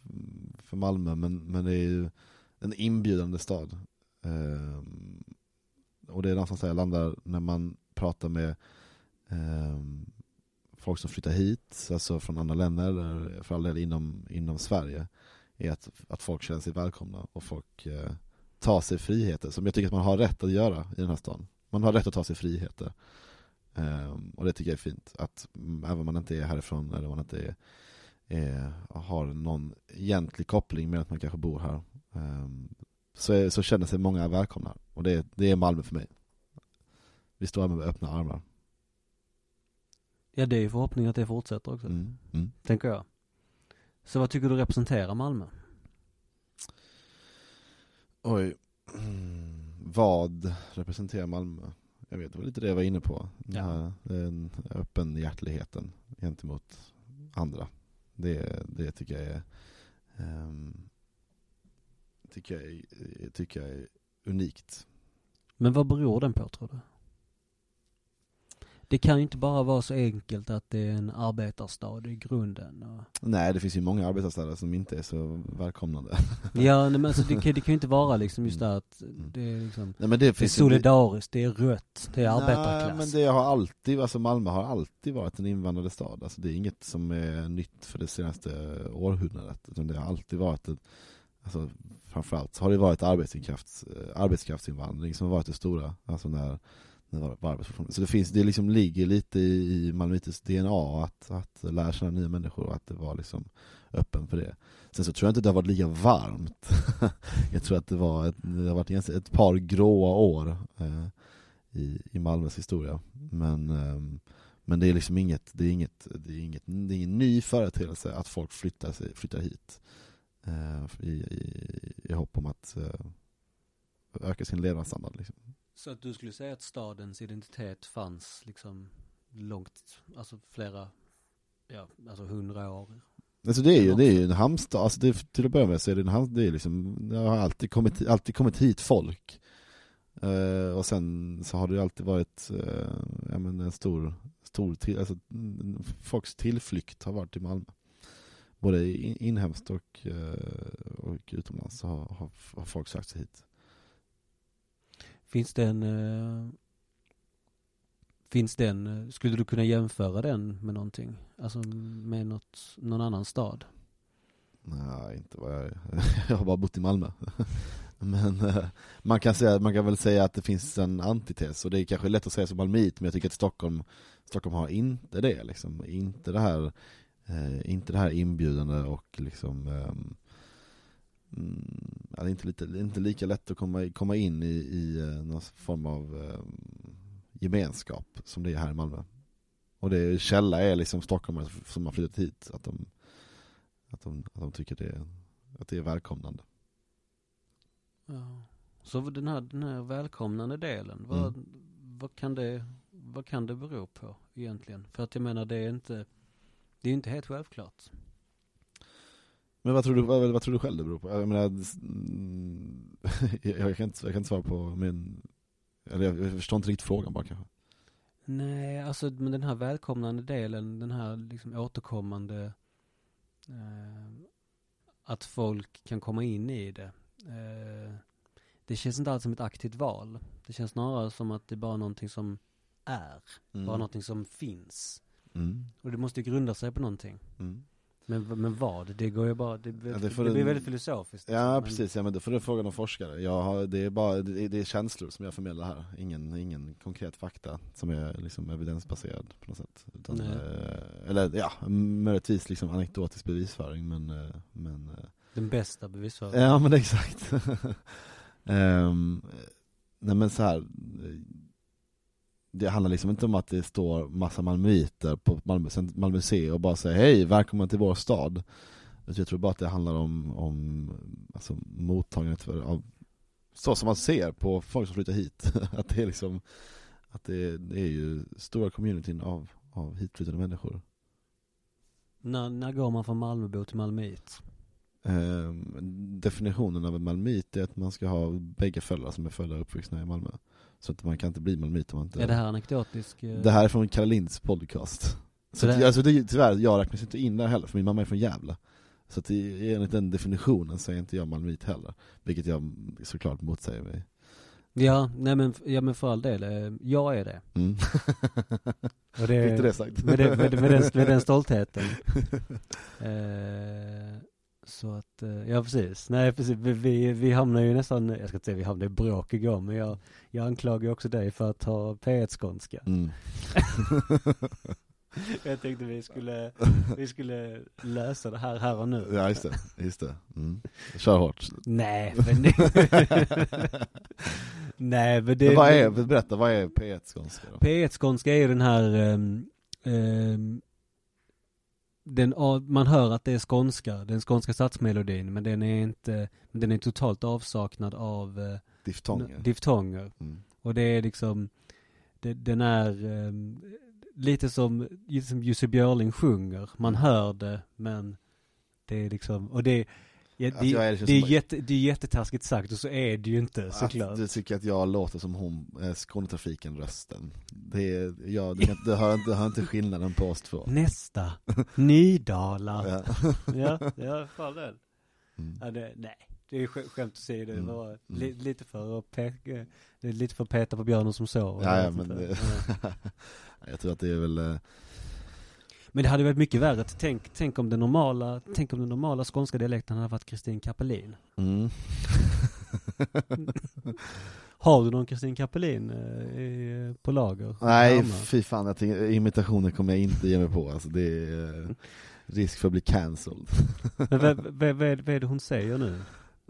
för Malmö, men, men det är ju en inbjudande stad. Ehm, och det är någonstans där jag landar när man pratar med ehm, folk som flyttar hit, alltså från andra länder, eller för all del inom, inom Sverige, är att, att folk känner sig välkomna och folk eh, tar sig friheter, som jag tycker att man har rätt att göra i den här stan. Man har rätt att ta sig friheter. Eh, och det tycker jag är fint, att även om man inte är härifrån eller om man inte är, är, har någon egentlig koppling med att man kanske bor här, eh, så, är, så känner sig många välkomna. Och det, det är Malmö för mig. Vi står här med öppna armar. Ja, det är ju förhoppningen att det fortsätter också, Mm. Mm. tänker jag. Så vad tycker du representerar Malmö? Oj. Mm. Vad representerar Malmö? Jag vet, det var lite det jag var inne på. Den Ja. här den öppen hjärtligheten gentemot andra. Det, det tycker jag är ehm, tycker jag, är- tycker jag är unikt. Men vad beror den på tror du? Det kan ju inte bara vara så enkelt att det är en arbetarstad i grunden och... Nej, det finns ju många arbetsstäder som inte är så välkomnande. Ja, nej, men alltså det, kan- det kan ju inte vara liksom just det att Mm. det är liksom Nej, men det Det är solidariskt, det är rött, det är Nej, arbetarklass. men det har alltid, alltså Malmö har alltid varit en invandrad stad. Alltså det är inget som är nytt för det senaste århundradet. Utan det har alltid varit ett, alltså framförallt så har det varit arbetskrafts, eh, arbetskraftsinvandring som har varit det stora. Alltså när, så det finns, det liksom ligger lite i, i DNA att, att lära känna nya människor och att det var liksom öppen för det. Sen så tror jag inte det har varit lika varmt. jag tror att det var ett, det har varit ett par gråa år eh, i, i Malmös historia. Men, ehm, men det är liksom inget, det är inget, det är inget, det är ingen ny företeelse att folk flyttar, sig, flyttar hit. eh, i, i, I hopp om att eh, öka sin levnadsstandard. Liksom. Så att du skulle säga att stadens identitet fanns liksom långt, alltså flera, ja, alltså hundra år? Alltså det är ju, det är ju en hamnstad, alltså det, till att börja med så är det en hamn, det är liksom, det har alltid kommit, alltid kommit hit folk. Eh, och sen så har det alltid varit, uh, ja men en stor, stor till, alltså, folks tillflykt har varit i Malmö. Både in, inhemskt och, eh, och utomlands så har, har, har folk sökt sig hit. Finns den, eh, finns den... Eh, skulle du kunna jämföra den med någonting? Alltså med något, någon annan stad? Nej, inte vad jag Jag har bara bott i Malmö. Men eh, man kan, säga, man kan väl säga att det finns en antites, och det är kanske lätt att säga som malmöit, men jag tycker att Stockholm, Stockholm har inte det. Liksom. Inte det här eh, inte det här inbjudande och liksom ehm, mm, ja, det är inte, lite, det är inte lika lätt att komma, komma in i, i eh, någon form av ehm, gemenskap som det är här i Malmö. Och det källa är liksom stockholmare som har flyttat hit, att de att de, att de tycker det, att det är välkomnande. Ja. Så den här, den här välkomnande delen, vad, Mm. vad, kan det, vad kan det bero på egentligen? För att jag menar det är inte, det är inte helt självklart. Men vad tror du, vad, vad tror du själv det beror på? Jag menar, mm, jag, kan inte, jag kan inte svara på, men, eller jag, förstår inte riktigt frågan bara kanske. Nej, alltså men den här välkomnande delen, den här liksom återkommande eh, att folk kan komma in i det. Eh, det känns inte alls som ett aktivt val. Det känns snarare som att det är bara någonting som är, bara någonting som finns. Mm. Och det måste ju grunda sig på någonting. Mm. Men, men vad? Det går ju bara, det, Ja, det det, blir en- väldigt filosofiskt. Ja men- precis, ja, men då får du fråga någon forskare. Jag har, det, är bara, det, det är känslor som jag förmedlar här, ingen, ingen konkret fakta som är liksom evidensbaserad på något sätt. Utan, eh, eller ja, möjligtvis liksom anekdotisk bevisföring men, eh, men eh, Den bästa bevisföringen. Ja men exakt. um, nej men så här. Det handlar liksom inte om att det står massa malmöiter på Malmö, Malmö museum och bara säger hej, välkommen till vår stad. Jag tror bara att det handlar om, om alltså, mottagandet för, av, så som man ser på folk som flyttar hit. att det är liksom, att det, det är ju stora communityn av, av hitflyttade människor. När, när går man från Malmöbo till Malmöit? Ehm, definitionen av en malmöit är att man ska ha bägge föräldrar som är födda och uppvuxna i Malmö. Så att man kan inte bli malmöit om man inte... Är det här anekdotisk? eh, Det här är från Kalle Linds podcast. Så Så det att, alltså, det, tyvärr, jag räknas inte in där heller, för min mamma är från Gävle. Så att i- enligt den definitionen så är inte jag malmöit heller. Vilket jag såklart motsäger mig. Ja, nej men, ja men för all del, eh, jag är det. Mm. Och det Fick du det sagt? Med, det, med, med, den, med den stoltheten. Eh, så att, eh, ja precis. Nej precis, vi, vi, vi hamnar ju nästan, jag ska inte säga vi hamnar i bråk igår, men jag, jag anklagar också dig för att ha P1-skånska. Mm. Jag tänkte vi skulle, vi skulle lösa det här här och nu. Ja just det, just det. Mm. Kör hårt. Nej, men det, Nej, men det Men vad är, berätta, vad är P1 skånska då? P1-skånska är ju den här, ehm, ehm, den, man hör att det är skånska, den skånska stadsmelodin, men den är inte, den är totalt avsaknad av eh, Diftonger. diftonger. Mm. Och det är liksom, det, den är ehm, lite som, som Jussi Björling sjunger. Man hör det, men det är liksom, och det, ja, Att det, jag är liksom det, är jätte, det är jättetaskigt sagt och så är det ju inte såklart. Att du tycker att jag låter som hon, eh, Skånetrafiken-rösten. Det är, ja, du, kan, du, hör, inte- du hör inte skillnaden på oss två. Nästa, Nydala. Ja. Ja, ja, fan den. Mm. Ja, det, nej, det är sk- skämt att säga det. Det Mm. var li, lite för att peka, det är lite för att peta på björnen som sover. Ja, ja, men det, Ja. jag tror att det är väl, eh, Men det hade varit mycket värre. Tänk, tänk om den normala, tänk om den normala skånska dialekten hade varit Kristin Kapelin. mm. Har du någon Kristin Kapelin eh, på lager? Nej, fy fan, jag tänker, imitationer kommer jag inte ge mig på, alltså det är eh, risk för att bli cancelled. Men vad, vad, vad, vad är det hon säger nu?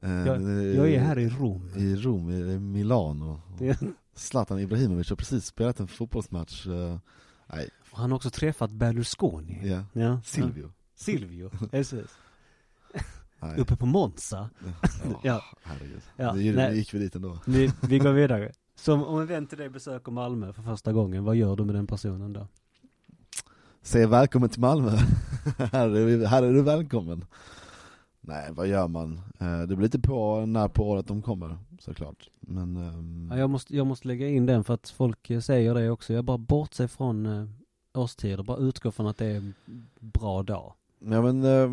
Eh, Jag, jag är här i Rom. i Rom, i Milano. Zlatan Ibrahimovic har precis spelat en fotbollsmatch, nej, han har också träffat Berlusconi. ja, Ja. Silvio. Silvio, precis. Uppe på Monza. Ja, Ja. herregud. Ja, det, nej. gick vi dit ändå. Vi, vi går vidare. Så om- en vän till dig besöker Malmö för första gången, vad gör du med den personen då? Säg välkommen till Malmö, här, är, här är du välkommen. Nej, vad gör man? Eh, Det blir lite på när på året de kommer, såklart. Men, ehm, Ja, jag, måste, jag måste lägga in den för att folk eh, säger det också. Jag bara bortser från eh, årstider, bara utgå från att det är en bra dag. ja, men, eh,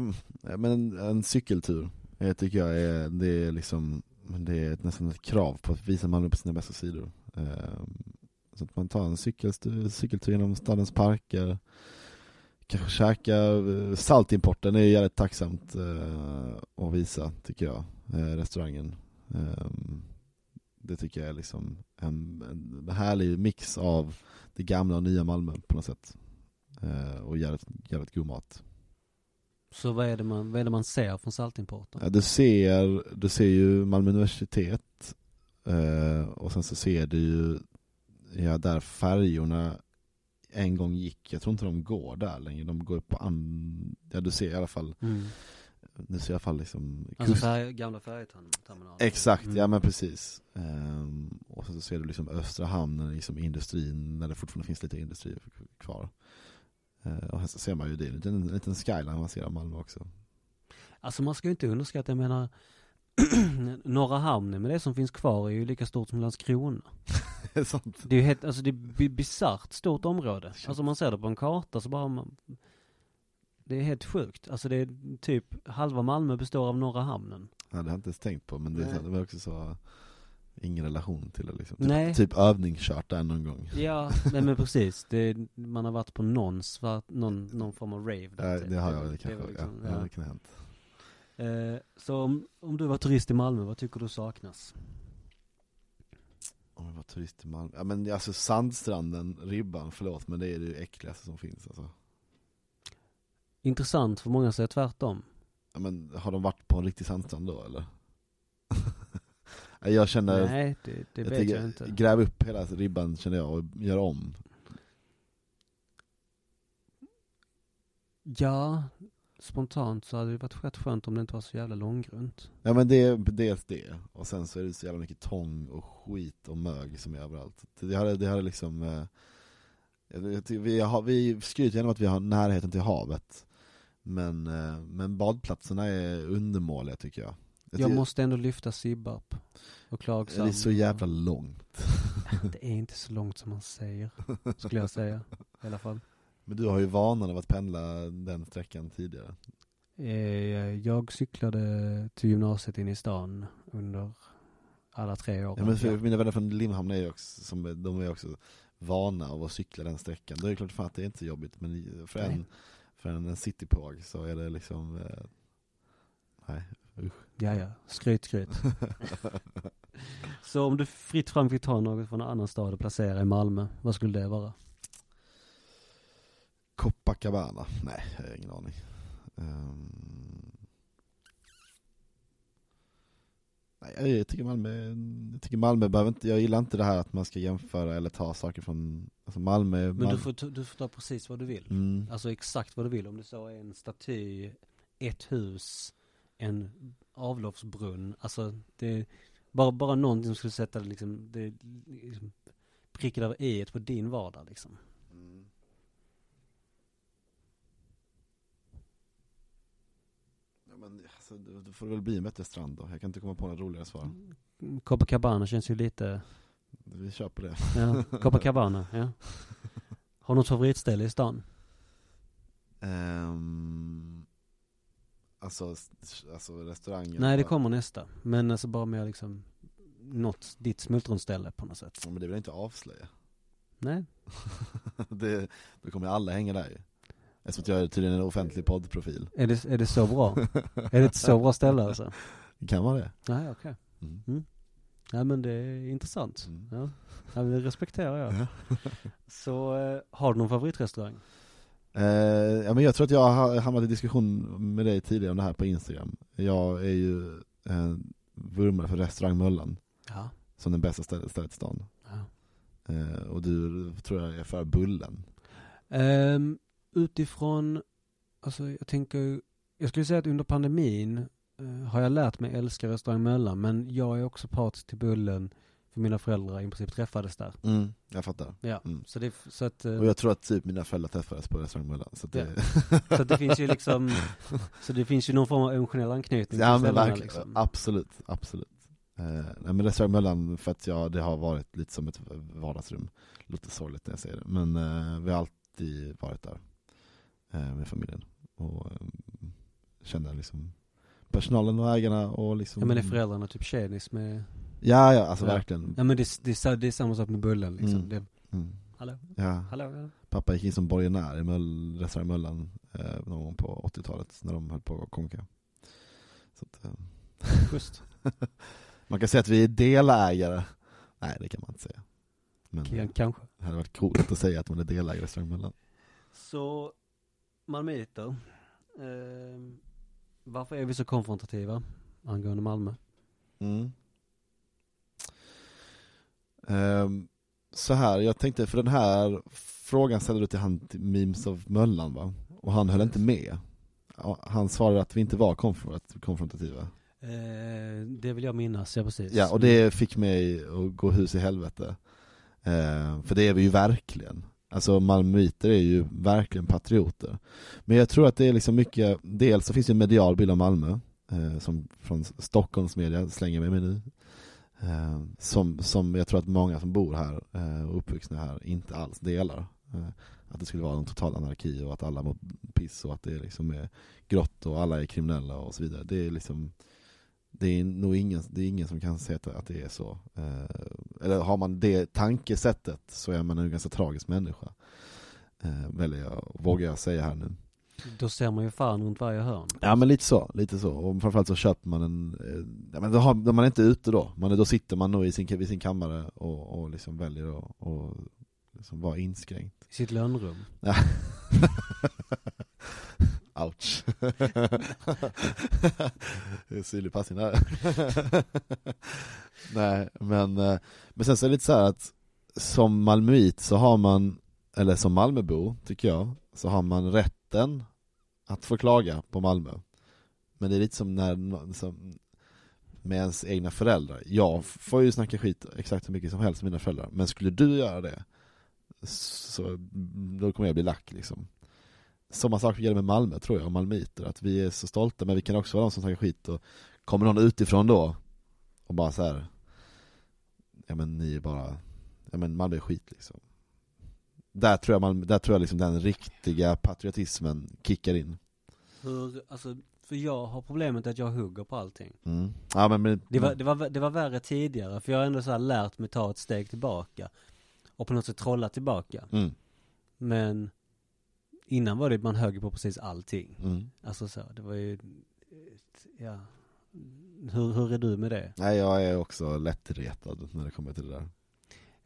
men en, en cykeltur, jag tycker jag är, det är liksom, det är nästan ett krav på att visa Malmö på sina bästa sidor. Eh, Så att man tar en cykeltur, cykeltur genom stadens parker, kanske käka eh, saltimporten är jävligt tacksamt eh, att visa, tycker jag, eh, restaurangen. Ehm, det tycker jag är liksom en, en härlig mix av det gamla och nya Malmö på något sätt. Eh, Och jävligt, jävligt god mat. Så vad är det man, vad är det man ser från saltimporten? Ja, du ser, du ser ju Malmö universitet eh, och sen så ser du ju ja, där färjorna en gång gick, jag tror inte de går där längre, de går på an... Ja du ser i alla fall, Mm. Du ser alla fall liksom Alltså färg, gamla färjeterminalen. Exakt, Mm. ja men precis. Ehm, och så ser du liksom Östra hamnen, liksom industrin, när det fortfarande finns lite industri kvar. Eh, och så ser man ju det, en liten, en liten skyline man ser av Malmö också. Alltså man ska ju inte underskatta, jag menar Norra hamnen med det som finns kvar är ju lika stort som Landskrona. Sånt. Det är ju helt, alltså det är bi- bisarrt stort område. Alltså om man ser det på en karta så bara man, Det är helt sjukt. Alltså det är typ, halva Malmö består av Norra hamnen. Ja, det har jag inte ens tänkt på, men det, Nej. det var också så Ingen relation till det liksom. Typ, Nej. typ övningskört där någon gång. Ja, nej men precis. Det, man har varit på någon, svart, någon, någon form av rave där, Ja, typ. det har jag var- väl kanske. liksom, ja. ja. det kan ha hänt. Eh, så om, om du var turist i Malmö, vad tycker du saknas? Om jag var turist i Malmö. Ja men alltså sandstranden, ribban, förlåt men det är det äckligaste som finns alltså. Intressant, för många säger tvärtom. Ja, men har de varit på en riktig sandstrand då eller? jag känner, Nej, det, det jag vet tänker, jag inte. gräv upp hela ribban känner jag och gör om. Ja, spontant så hade det varit rätt skönt om det inte var så jävla långgrunt. Ja men det är dels det, och sen så är det så jävla mycket tång och skit och mög som är överallt. Det hade, det hade liksom, eh, vi, har, vi skryter gärna om att vi har närheten till havet. Men, eh, men badplatserna är undermåliga tycker jag. Jag Jag måste ändå lyfta Sibbarp och Klagshamn. det är så jävla långt. Det är inte så långt som man säger, skulle jag säga. I alla fall. Men du har ju vanan av att pendla den sträckan tidigare. Eh, Jag cyklade till gymnasiet inne i stan under alla tre år. Ja, men för mina vänner från Limhamn är ju också, som, de är också vana av att cykla den sträckan. Då är det klart fan att det är inte så jobbigt, men för en, Nej. För en, en citypåg så är det liksom, eh, nej Ja, ja. Skryt, skryt. Så om du fritt fram fick ta något från en annan stad och placera i Malmö, vad skulle det vara? Copacabana? Nej, jag har ingen aning. Ehm. Nej, jag tycker Malmö, jag tycker Malmö behöver inte, jag gillar inte det här att man ska jämföra eller ta saker från Alltså Malmö, Men Malmö. du får, ta- du får ta precis vad du vill. Mm. Alltså exakt vad du vill. Om det så är en staty, ett hus, en avloppsbrunn. Alltså det, bara, bara någonting som skulle sätta liksom, det, liksom pricken över i på din vardag liksom. Mm. Ja, men då får det väl bli en bättre strand då. Jag kan inte komma på något roligare svar. Copacabana känns ju lite, Vi kör på det. ja, Copacabana, ja. Har du något favoritställe i stan? Ehm, alltså, alltså restaurangen. Nej, det bara- kommer nästa. Men alltså bara mer liksom, något, ditt smultronställe på något sätt. Ja, Men det vill jag inte avslöja. Nej, det, då kommer alla hänga där ju. Eftersom jag är tydligen en offentlig poddprofil. är det, är det så bra? är det ett så bra ställe alltså? Det kan vara det. Nej, okej. Mm. Nej men det är intressant. Mm. Ja, ja det respekterar jag. Ja. Så, eh, har du någon favoritrestaurang? Eh, ja, men jag tror att jag har hamnat i diskussion med dig tidigare om det här på Instagram. Jag är ju eh, vurmare för restaurang Möllan Ja. som den bästa stället, stället i stan. ja. Eh, och du tror jag är för Bullen. Ehm, utifrån, alltså jag tänker, jag skulle säga att under pandemin eh, har jag lärt mig älska restaurang Möllan, men jag är också part till Bullen, för mina föräldrar i princip träffades där. Mm, jag fattar. Ja, Mm. så det, så att, eh, Och jag tror att typ mina föräldrar träffades på restaurang Möllan. Så det, så att det finns ju liksom, så det finns ju någon form av emotionell anknytning ja till men liksom. absolut, absolut. Eh, nej men restaurang Möllan för att jag, det har varit lite som ett vardagsrum. Låter sorgligt när jag säger det, men eh, vi har alltid varit där med familjen. Och eh, känner liksom personalen och ägarna och liksom Ja men är föräldrarna typ tjenis med, Ja ja, alltså Ja. verkligen. ja men det, det, det är samma sak med Bullen liksom. Mm. Det, Mm. hallå, Ja. hallå. Pappa gick in som borgenär i Möll, restaurang Möllan eh, någon gång på 80-talet när de höll på att konka. Så att, eh, Schysst. man kan säga att vi är delägare. Nej det kan man inte säga. Men K- Kanske. det hade varit coolt att säga att man är delägare i restaurang Möllan. Så, malmöiter. Eh, varför är vi så konfrontativa angående Malmö? Mm. Ehm, så här, jag tänkte, för den här frågan ställde du till han till Memes of Möllan va? Och han höll inte med. Han svarade att vi inte var konfront- konfrontativa. Eh, det vill jag minnas, ja precis. Ja, och det fick mig att gå hus i helvete. Ehm, för det är vi ju verkligen. Alltså malmöiter är ju verkligen patrioter. Men jag tror att det är liksom mycket, dels så finns det en medial bild av Malmö, eh, som från Stockholms media slänger mig med nu. Eh, som, som jag tror att många som bor här eh, och uppvuxna här inte alls delar. Eh, att det skulle vara en total anarki och att alla mår piss och att det liksom är grått och alla är kriminella och så vidare. Det är liksom det är nog ingen, det är ingen som kan säga att, det är så. Eh, eller har man det tankesättet så är man en ganska tragisk människa. Eh, väljer jag, vågar jag säga här nu. Då ser man ju fan runt varje hörn. Ja men lite så, lite så. Och framförallt så köper man en, eh, ja men då, har, då man är inte ute då. Man då sitter man nog i sin, vid sin kammare och, och liksom väljer att och liksom vara inskränkt. I sitt lönnrum. Ja. Ouch. det är syrlig passning där. Nej, men, eh, men sen så är det lite så här att som malmöit så har man, eller som Malmöbo tycker jag, så har man rätten att få klaga på Malmö. Men det är lite som när, som med ens egna föräldrar. Jag får ju snacka skit exakt hur mycket som helst med mina föräldrar, men skulle du göra det så då kommer jag bli lack liksom. Samma sak gäller med Malmö tror jag, och malmöiter, att vi är så stolta men vi kan också vara de som snackar skit och kommer någon utifrån då och bara så här. ja men ni är bara, ja men Malmö är skit liksom. Där tror jag, Malmö, där tror jag liksom den riktiga patriotismen kickar in. Hur, alltså, för jag har problemet att jag hugger på allting. Mm. Ja men, men Det var, det, var, det var värre tidigare, för jag har ändå så lärt mig ta ett steg tillbaka. Och på något sätt trolla tillbaka. mm, Men innan var det man högg på precis allting. mm. Alltså så, det var ju, ja. Hur, hur är du med det? Nej jag är också lättretad när det kommer till det där.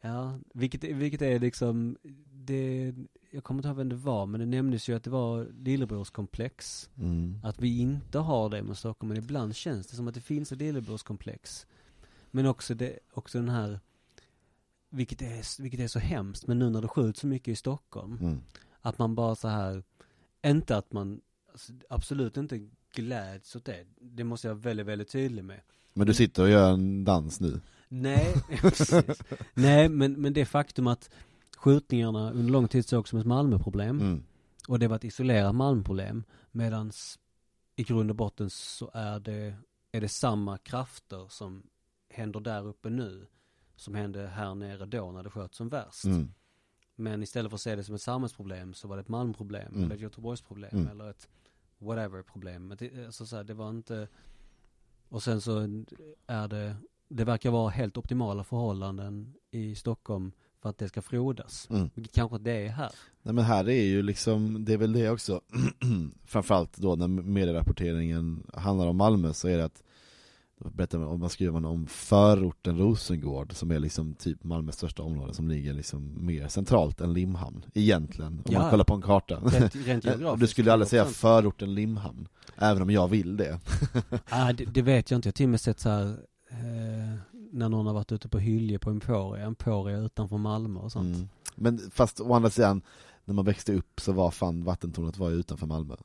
Ja, vilket, vilket är liksom, det, jag kommer inte ihåg vem det var, men det nämndes ju att det var lillebrorskomplex. Mm. Att vi inte har det med Stockholm, men ibland känns det som att det finns ett lillebrorskomplex. Men också, det, också den här, vilket är, vilket är så hemskt, men nu när det skjuts så mycket i Stockholm, Mm. Att man bara så här, inte att man, alltså, absolut inte gläds åt det, det måste jag vara väldigt, väldigt tydlig med. Men du sitter och gör en dans nu? Nej, precis. Nej, men, men det faktum att skjutningarna under lång tid sågs som ett Malmöproblem, Mm. och det var ett isolerat Malmöproblem, medan i grund och botten så är det, är det samma krafter som händer där uppe nu, som hände här nere då när det sköt som värst. Mm. Men istället för att se det som ett samhällsproblem så var det ett Malmöproblem, Mm. eller ett Göteborgsproblem, Mm. eller ett whatever problem. Men det, alltså så här, det var inte, och sen så är det, det verkar vara helt optimala förhållanden i Stockholm för att det ska frodas. Mm. Vilket kanske det är här. Nej men här är ju liksom, det är väl det också, framförallt då när medierapporteringen handlar om Malmö så är det att man, om man skriver man om förorten Rosengård som är liksom typ Malmös största område som ligger liksom mer centralt än Limhamn, egentligen, om Ja. man kollar på en karta. Rent, rent geografiskt. Du skulle aldrig säga 100%. förorten Limhamn, även om jag vill det. Ah, det, det vet jag inte, jag har till och med sett så här, eh, när någon har varit ute på Hylje på Emporia, Emporia utanför Malmö och sånt. Mm. Men fast å andra sidan, när man växte upp så var fan vattentornet var utanför Malmö.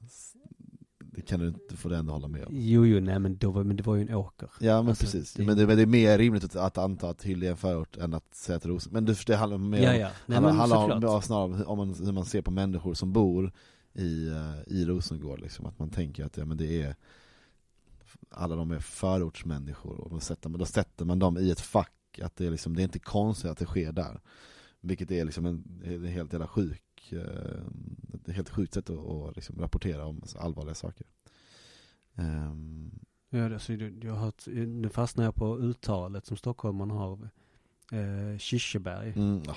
Det kan du inte, får du ändå hålla med om. Jo, jo, nej men, då var, men det var ju en åker. Ja men Alltså, precis, det- men, det, men det är mer rimligt att, att anta att Hyllie är en förort än att säga att Rosen, men det, det handlar mer Ja, ja. Nej, handlar, handlar om, snarare om, om man, hur man ser på människor som bor i, eh, i Rosengård liksom, att man tänker att ja, men det är alla de är förortsmänniskor och då sätter, man, då sätter man dem i ett fack, att det är liksom, det är inte konstigt att det sker där. Vilket är liksom en, en helt jävla sjuk, eh, ett helt sjukt sätt att, liksom rapportera om allvarliga saker. Ehm, Ja, det, så du, jag har hört, nu fastnar jag på uttalet som stockholmarna har eh, Kirseberg. mm, ja,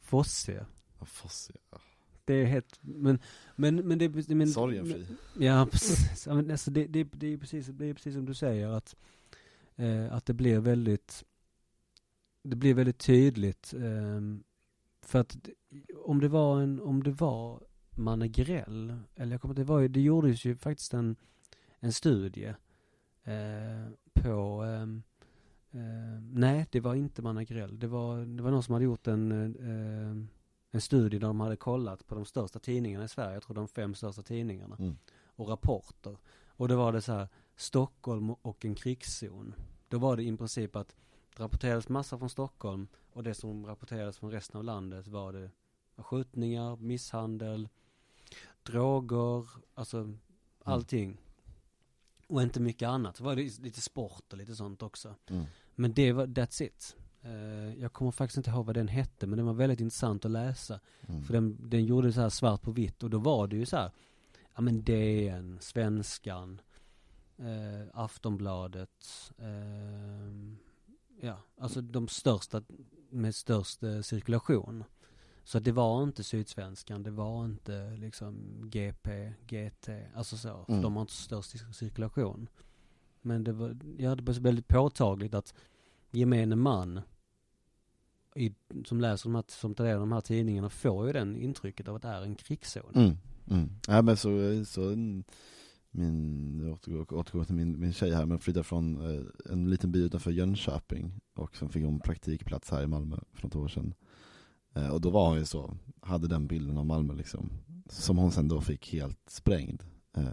Fosse. vad Fosse, ja. Det är helt, men, men, men det men, Sorgenfri. Ja, precis. Ja, alltså det, det, det, är precis, det är precis som du säger att, eh, att det blir väldigt, det blir väldigt tydligt. ehm, för att om det var en, om det var Manne Grell, eller jag kommer det var ju, det gjordes ju faktiskt en, en studie eh, på, ehm, eh, nej det var inte Manne Grell, det var, det var någon som hade gjort en, eh, en studie där de hade kollat på de största tidningarna i Sverige, jag tror de fem största tidningarna Mm. och rapporter. Och då var det så här, Stockholm och en krigszon. Då var det i princip att rapporterades massa från Stockholm och det som rapporterades från resten av landet var det skjutningar, misshandel, droger, alltså allting. Och inte mycket annat. Så var det lite sport och lite sånt också. Mm. Men det var, that's it. Eh, jag kommer faktiskt inte ihåg vad den hette, men den var väldigt intressant att läsa. Mm. För den, den gjorde så här svart på vitt och då var det ju så här, ja men DN, Svenskan, eh, Aftonbladet, eh, ja, alltså de största med störst eh, cirkulation. Så att det var inte Sydsvenskan, det var inte liksom GP, GT, alltså så, Mm. de har inte störst cir- cirkulation. Men det var, ja det var väldigt påtagligt att gemene man i, som läser de här, som tar del av de här tidningarna får ju den intrycket av att det är en krigszon. Mm. Mm. Ja men så, så mm, min, återgår, till min, min tjej här, men flyttade från eh, en liten by utanför Jönköping och sen fick hon praktikplats här i Malmö för något år sedan. Eh, och då var hon ju så, hade den bilden av Malmö liksom, som hon sen då fick helt sprängd. Eh,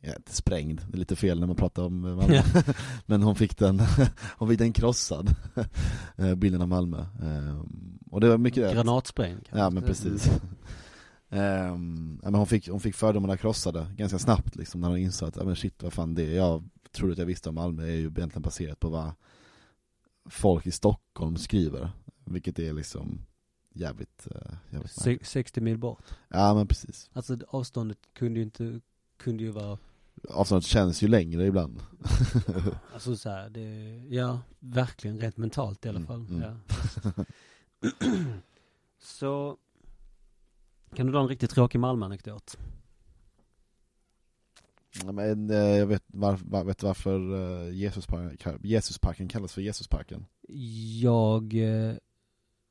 ja, sprängd, det är lite fel när man pratar om eh, Malmö. men hon fick den, hon fick den krossad, eh, bilden av Malmö. Eh, och det var mycket. Granatsprängd. Ja men precis. Ja, men hon, fick, hon fick fördomarna krossade ganska snabbt liksom, när hon insåg att, ja, men shit vad fan det jag trodde att jag visste om Malmö är ju egentligen baserat på vad folk i Stockholm skriver. Vilket är liksom jävligt, uh, jävligt Se- märkligt. 60 mil bort. Ja men precis. Alltså avståndet kunde ju inte, kunde ju vara, Avståndet känns ju längre ibland. alltså så här, det, ja, verkligen rent mentalt i alla Mm, fall. mm. Ja. Så, kan du dra en riktigt tråkig Malmö-anekdot? Men, eh, jag vet, var, var, vet varför uh, Jesusparken, Jesusparken kallas för Jesusparken. Jag eh,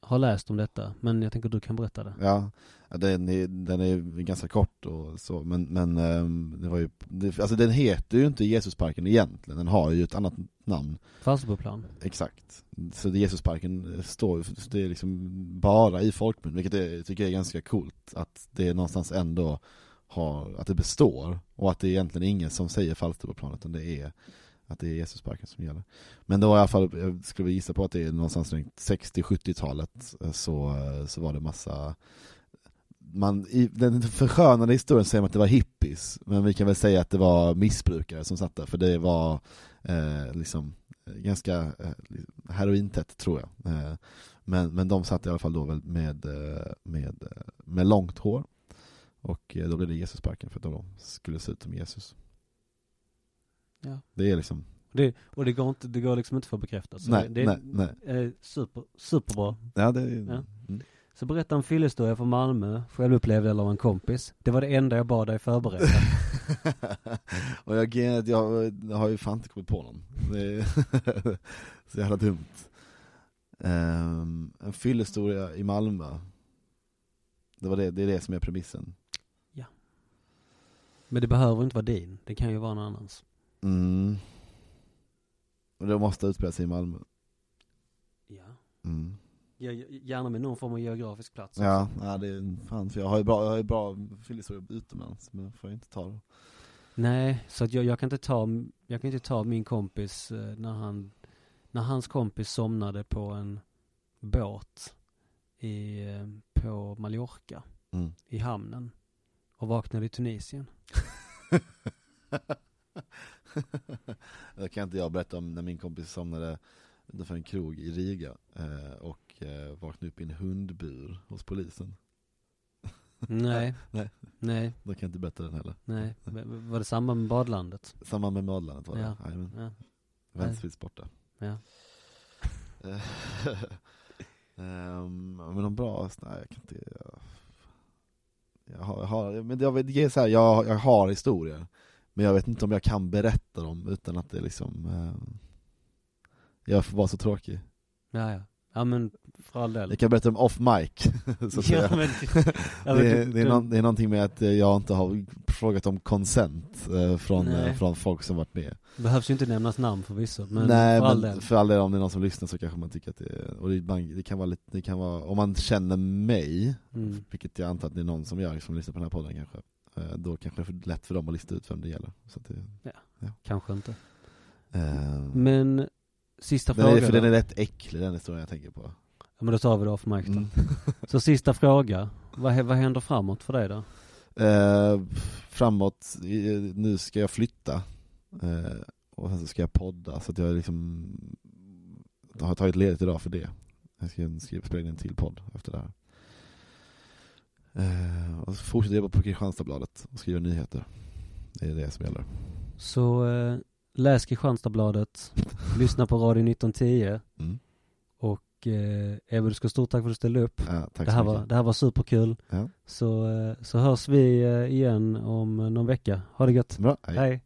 har läst om detta, men jag tänker du kan berätta det. Ja, den är, den är ganska kort och så, men, men ehm, det var ju, det, alltså den heter ju inte Jesusparken egentligen, den har ju ett annat namn. Falsterboplan. Exakt. Så det Jesusparken står ju, det är liksom bara i folkmun, vilket jag tycker är ganska coolt, att det någonstans ändå har, att det består, och att det är egentligen ingen som säger Falsterboplan, utan det är att det är Jesusparken som gäller. Men då i alla fall, jag skulle gissa på att det är någonstans runt 60-70-talet eh, så, eh, så var det massa man, I den förskönande historien säger man att det var hippies, men vi kan väl säga att det var missbrukare som satt där, för det var eh, liksom eh, ganska eh, herointätt tror jag. Eh, men, men de satt i alla fall då med, med, med långt hår. Och då blev det Jesusparken för att de skulle se ut som Jesus. Ja. Det är liksom det, och det går, inte, det går liksom inte för att bekräfta. Så nej, det, nej, nej. är super, superbra. Ja, det är, Ja. Mm. Så berätta en fyllehistoria från Malmö, självupplevd eller av en kompis. Det var det enda jag bad dig förbereda. och jag, jag, jag har ju fan inte kommit på någon. Det är så jävla dumt. Um, en fyllehistoria i Malmö. Det, var det, det är det som är premissen. Men det behöver inte vara din, det kan ju vara någon annans. Mm. Och det måste utspela sig i Malmö. Ja. Mm. Gärna med någon form av geografisk plats. Ja, ja, det är fan, för jag har ju bra, jag har ju bra fyllehistorier utomlands, men får jag inte ta det. Nej, så att jag, jag kan inte ta, jag kan inte ta min kompis eh, när han, när hans kompis somnade på en båt i, eh, på Mallorca, Mm. i hamnen. Och vaknade i Tunisien. det kan inte jag berätta om när min kompis somnade utanför en krog i Riga eh, och eh, vaknade upp i en hundbur hos polisen. Nej. Nej. Nej. Då kan jag inte berätta den heller. Nej. Var det samma med badlandet? Samma med Madlandet var det. Ja. Jajamän. Ja. Vänstervis borta. Ja. um, men de bra, nej jag kan inte, jag, jag har, jag har, men jag det är så här, jag, jag har historier, men jag vet inte om jag kan berätta dem utan att det liksom, um, jag får vara så tråkig. Ja, ja. Ja men för all del. Jag kan berätta om off mic, så att Ja, säga. men- ja, men det, är, du- det, är någon, det är någonting med att jag inte har frågat om consent eh, från, Nej. eh, från folk som varit med. Behövs ju inte nämnas namn förvisso, men Nej för all men del. för all del om det är någon som lyssnar så kanske man tycker att det är, och det, man, det kan vara lite, det kan vara, om man känner mig, Mm. vilket jag antar att det är någon som gör som lyssnar på den här podden kanske, eh, då kanske det är för lätt för dem att lista ut vem det gäller. Så det, Kanske inte. eh, Men, sista är, frågan för då. den är rätt äcklig den historien jag tänker på. Ja men då tar vi det off mic då. Mm. Så sista fråga. Vad, vad händer framåt för dig då? Eh, framåt, nu ska jag flytta, eh, och sen så ska jag podda, så att jag liksom jag har tagit ledigt idag för det. Jag ska skriva, spela in en till podd efter det här. Eh, och så fortsätter jag jobba på Kristianstadsbladet och skriva nyheter. Det är det som gäller. Så eh, läs Kristianstadsbladet, lyssna på Radio 1910 Mm. och eh, Ebba du ska stort tack för att du ställde upp. Ja, tack Det så här, mycket. var, det här var superkul. Ja. Så, eh, så hörs vi eh, igen om någon vecka. Ha det gött. Bra, hej. Hej.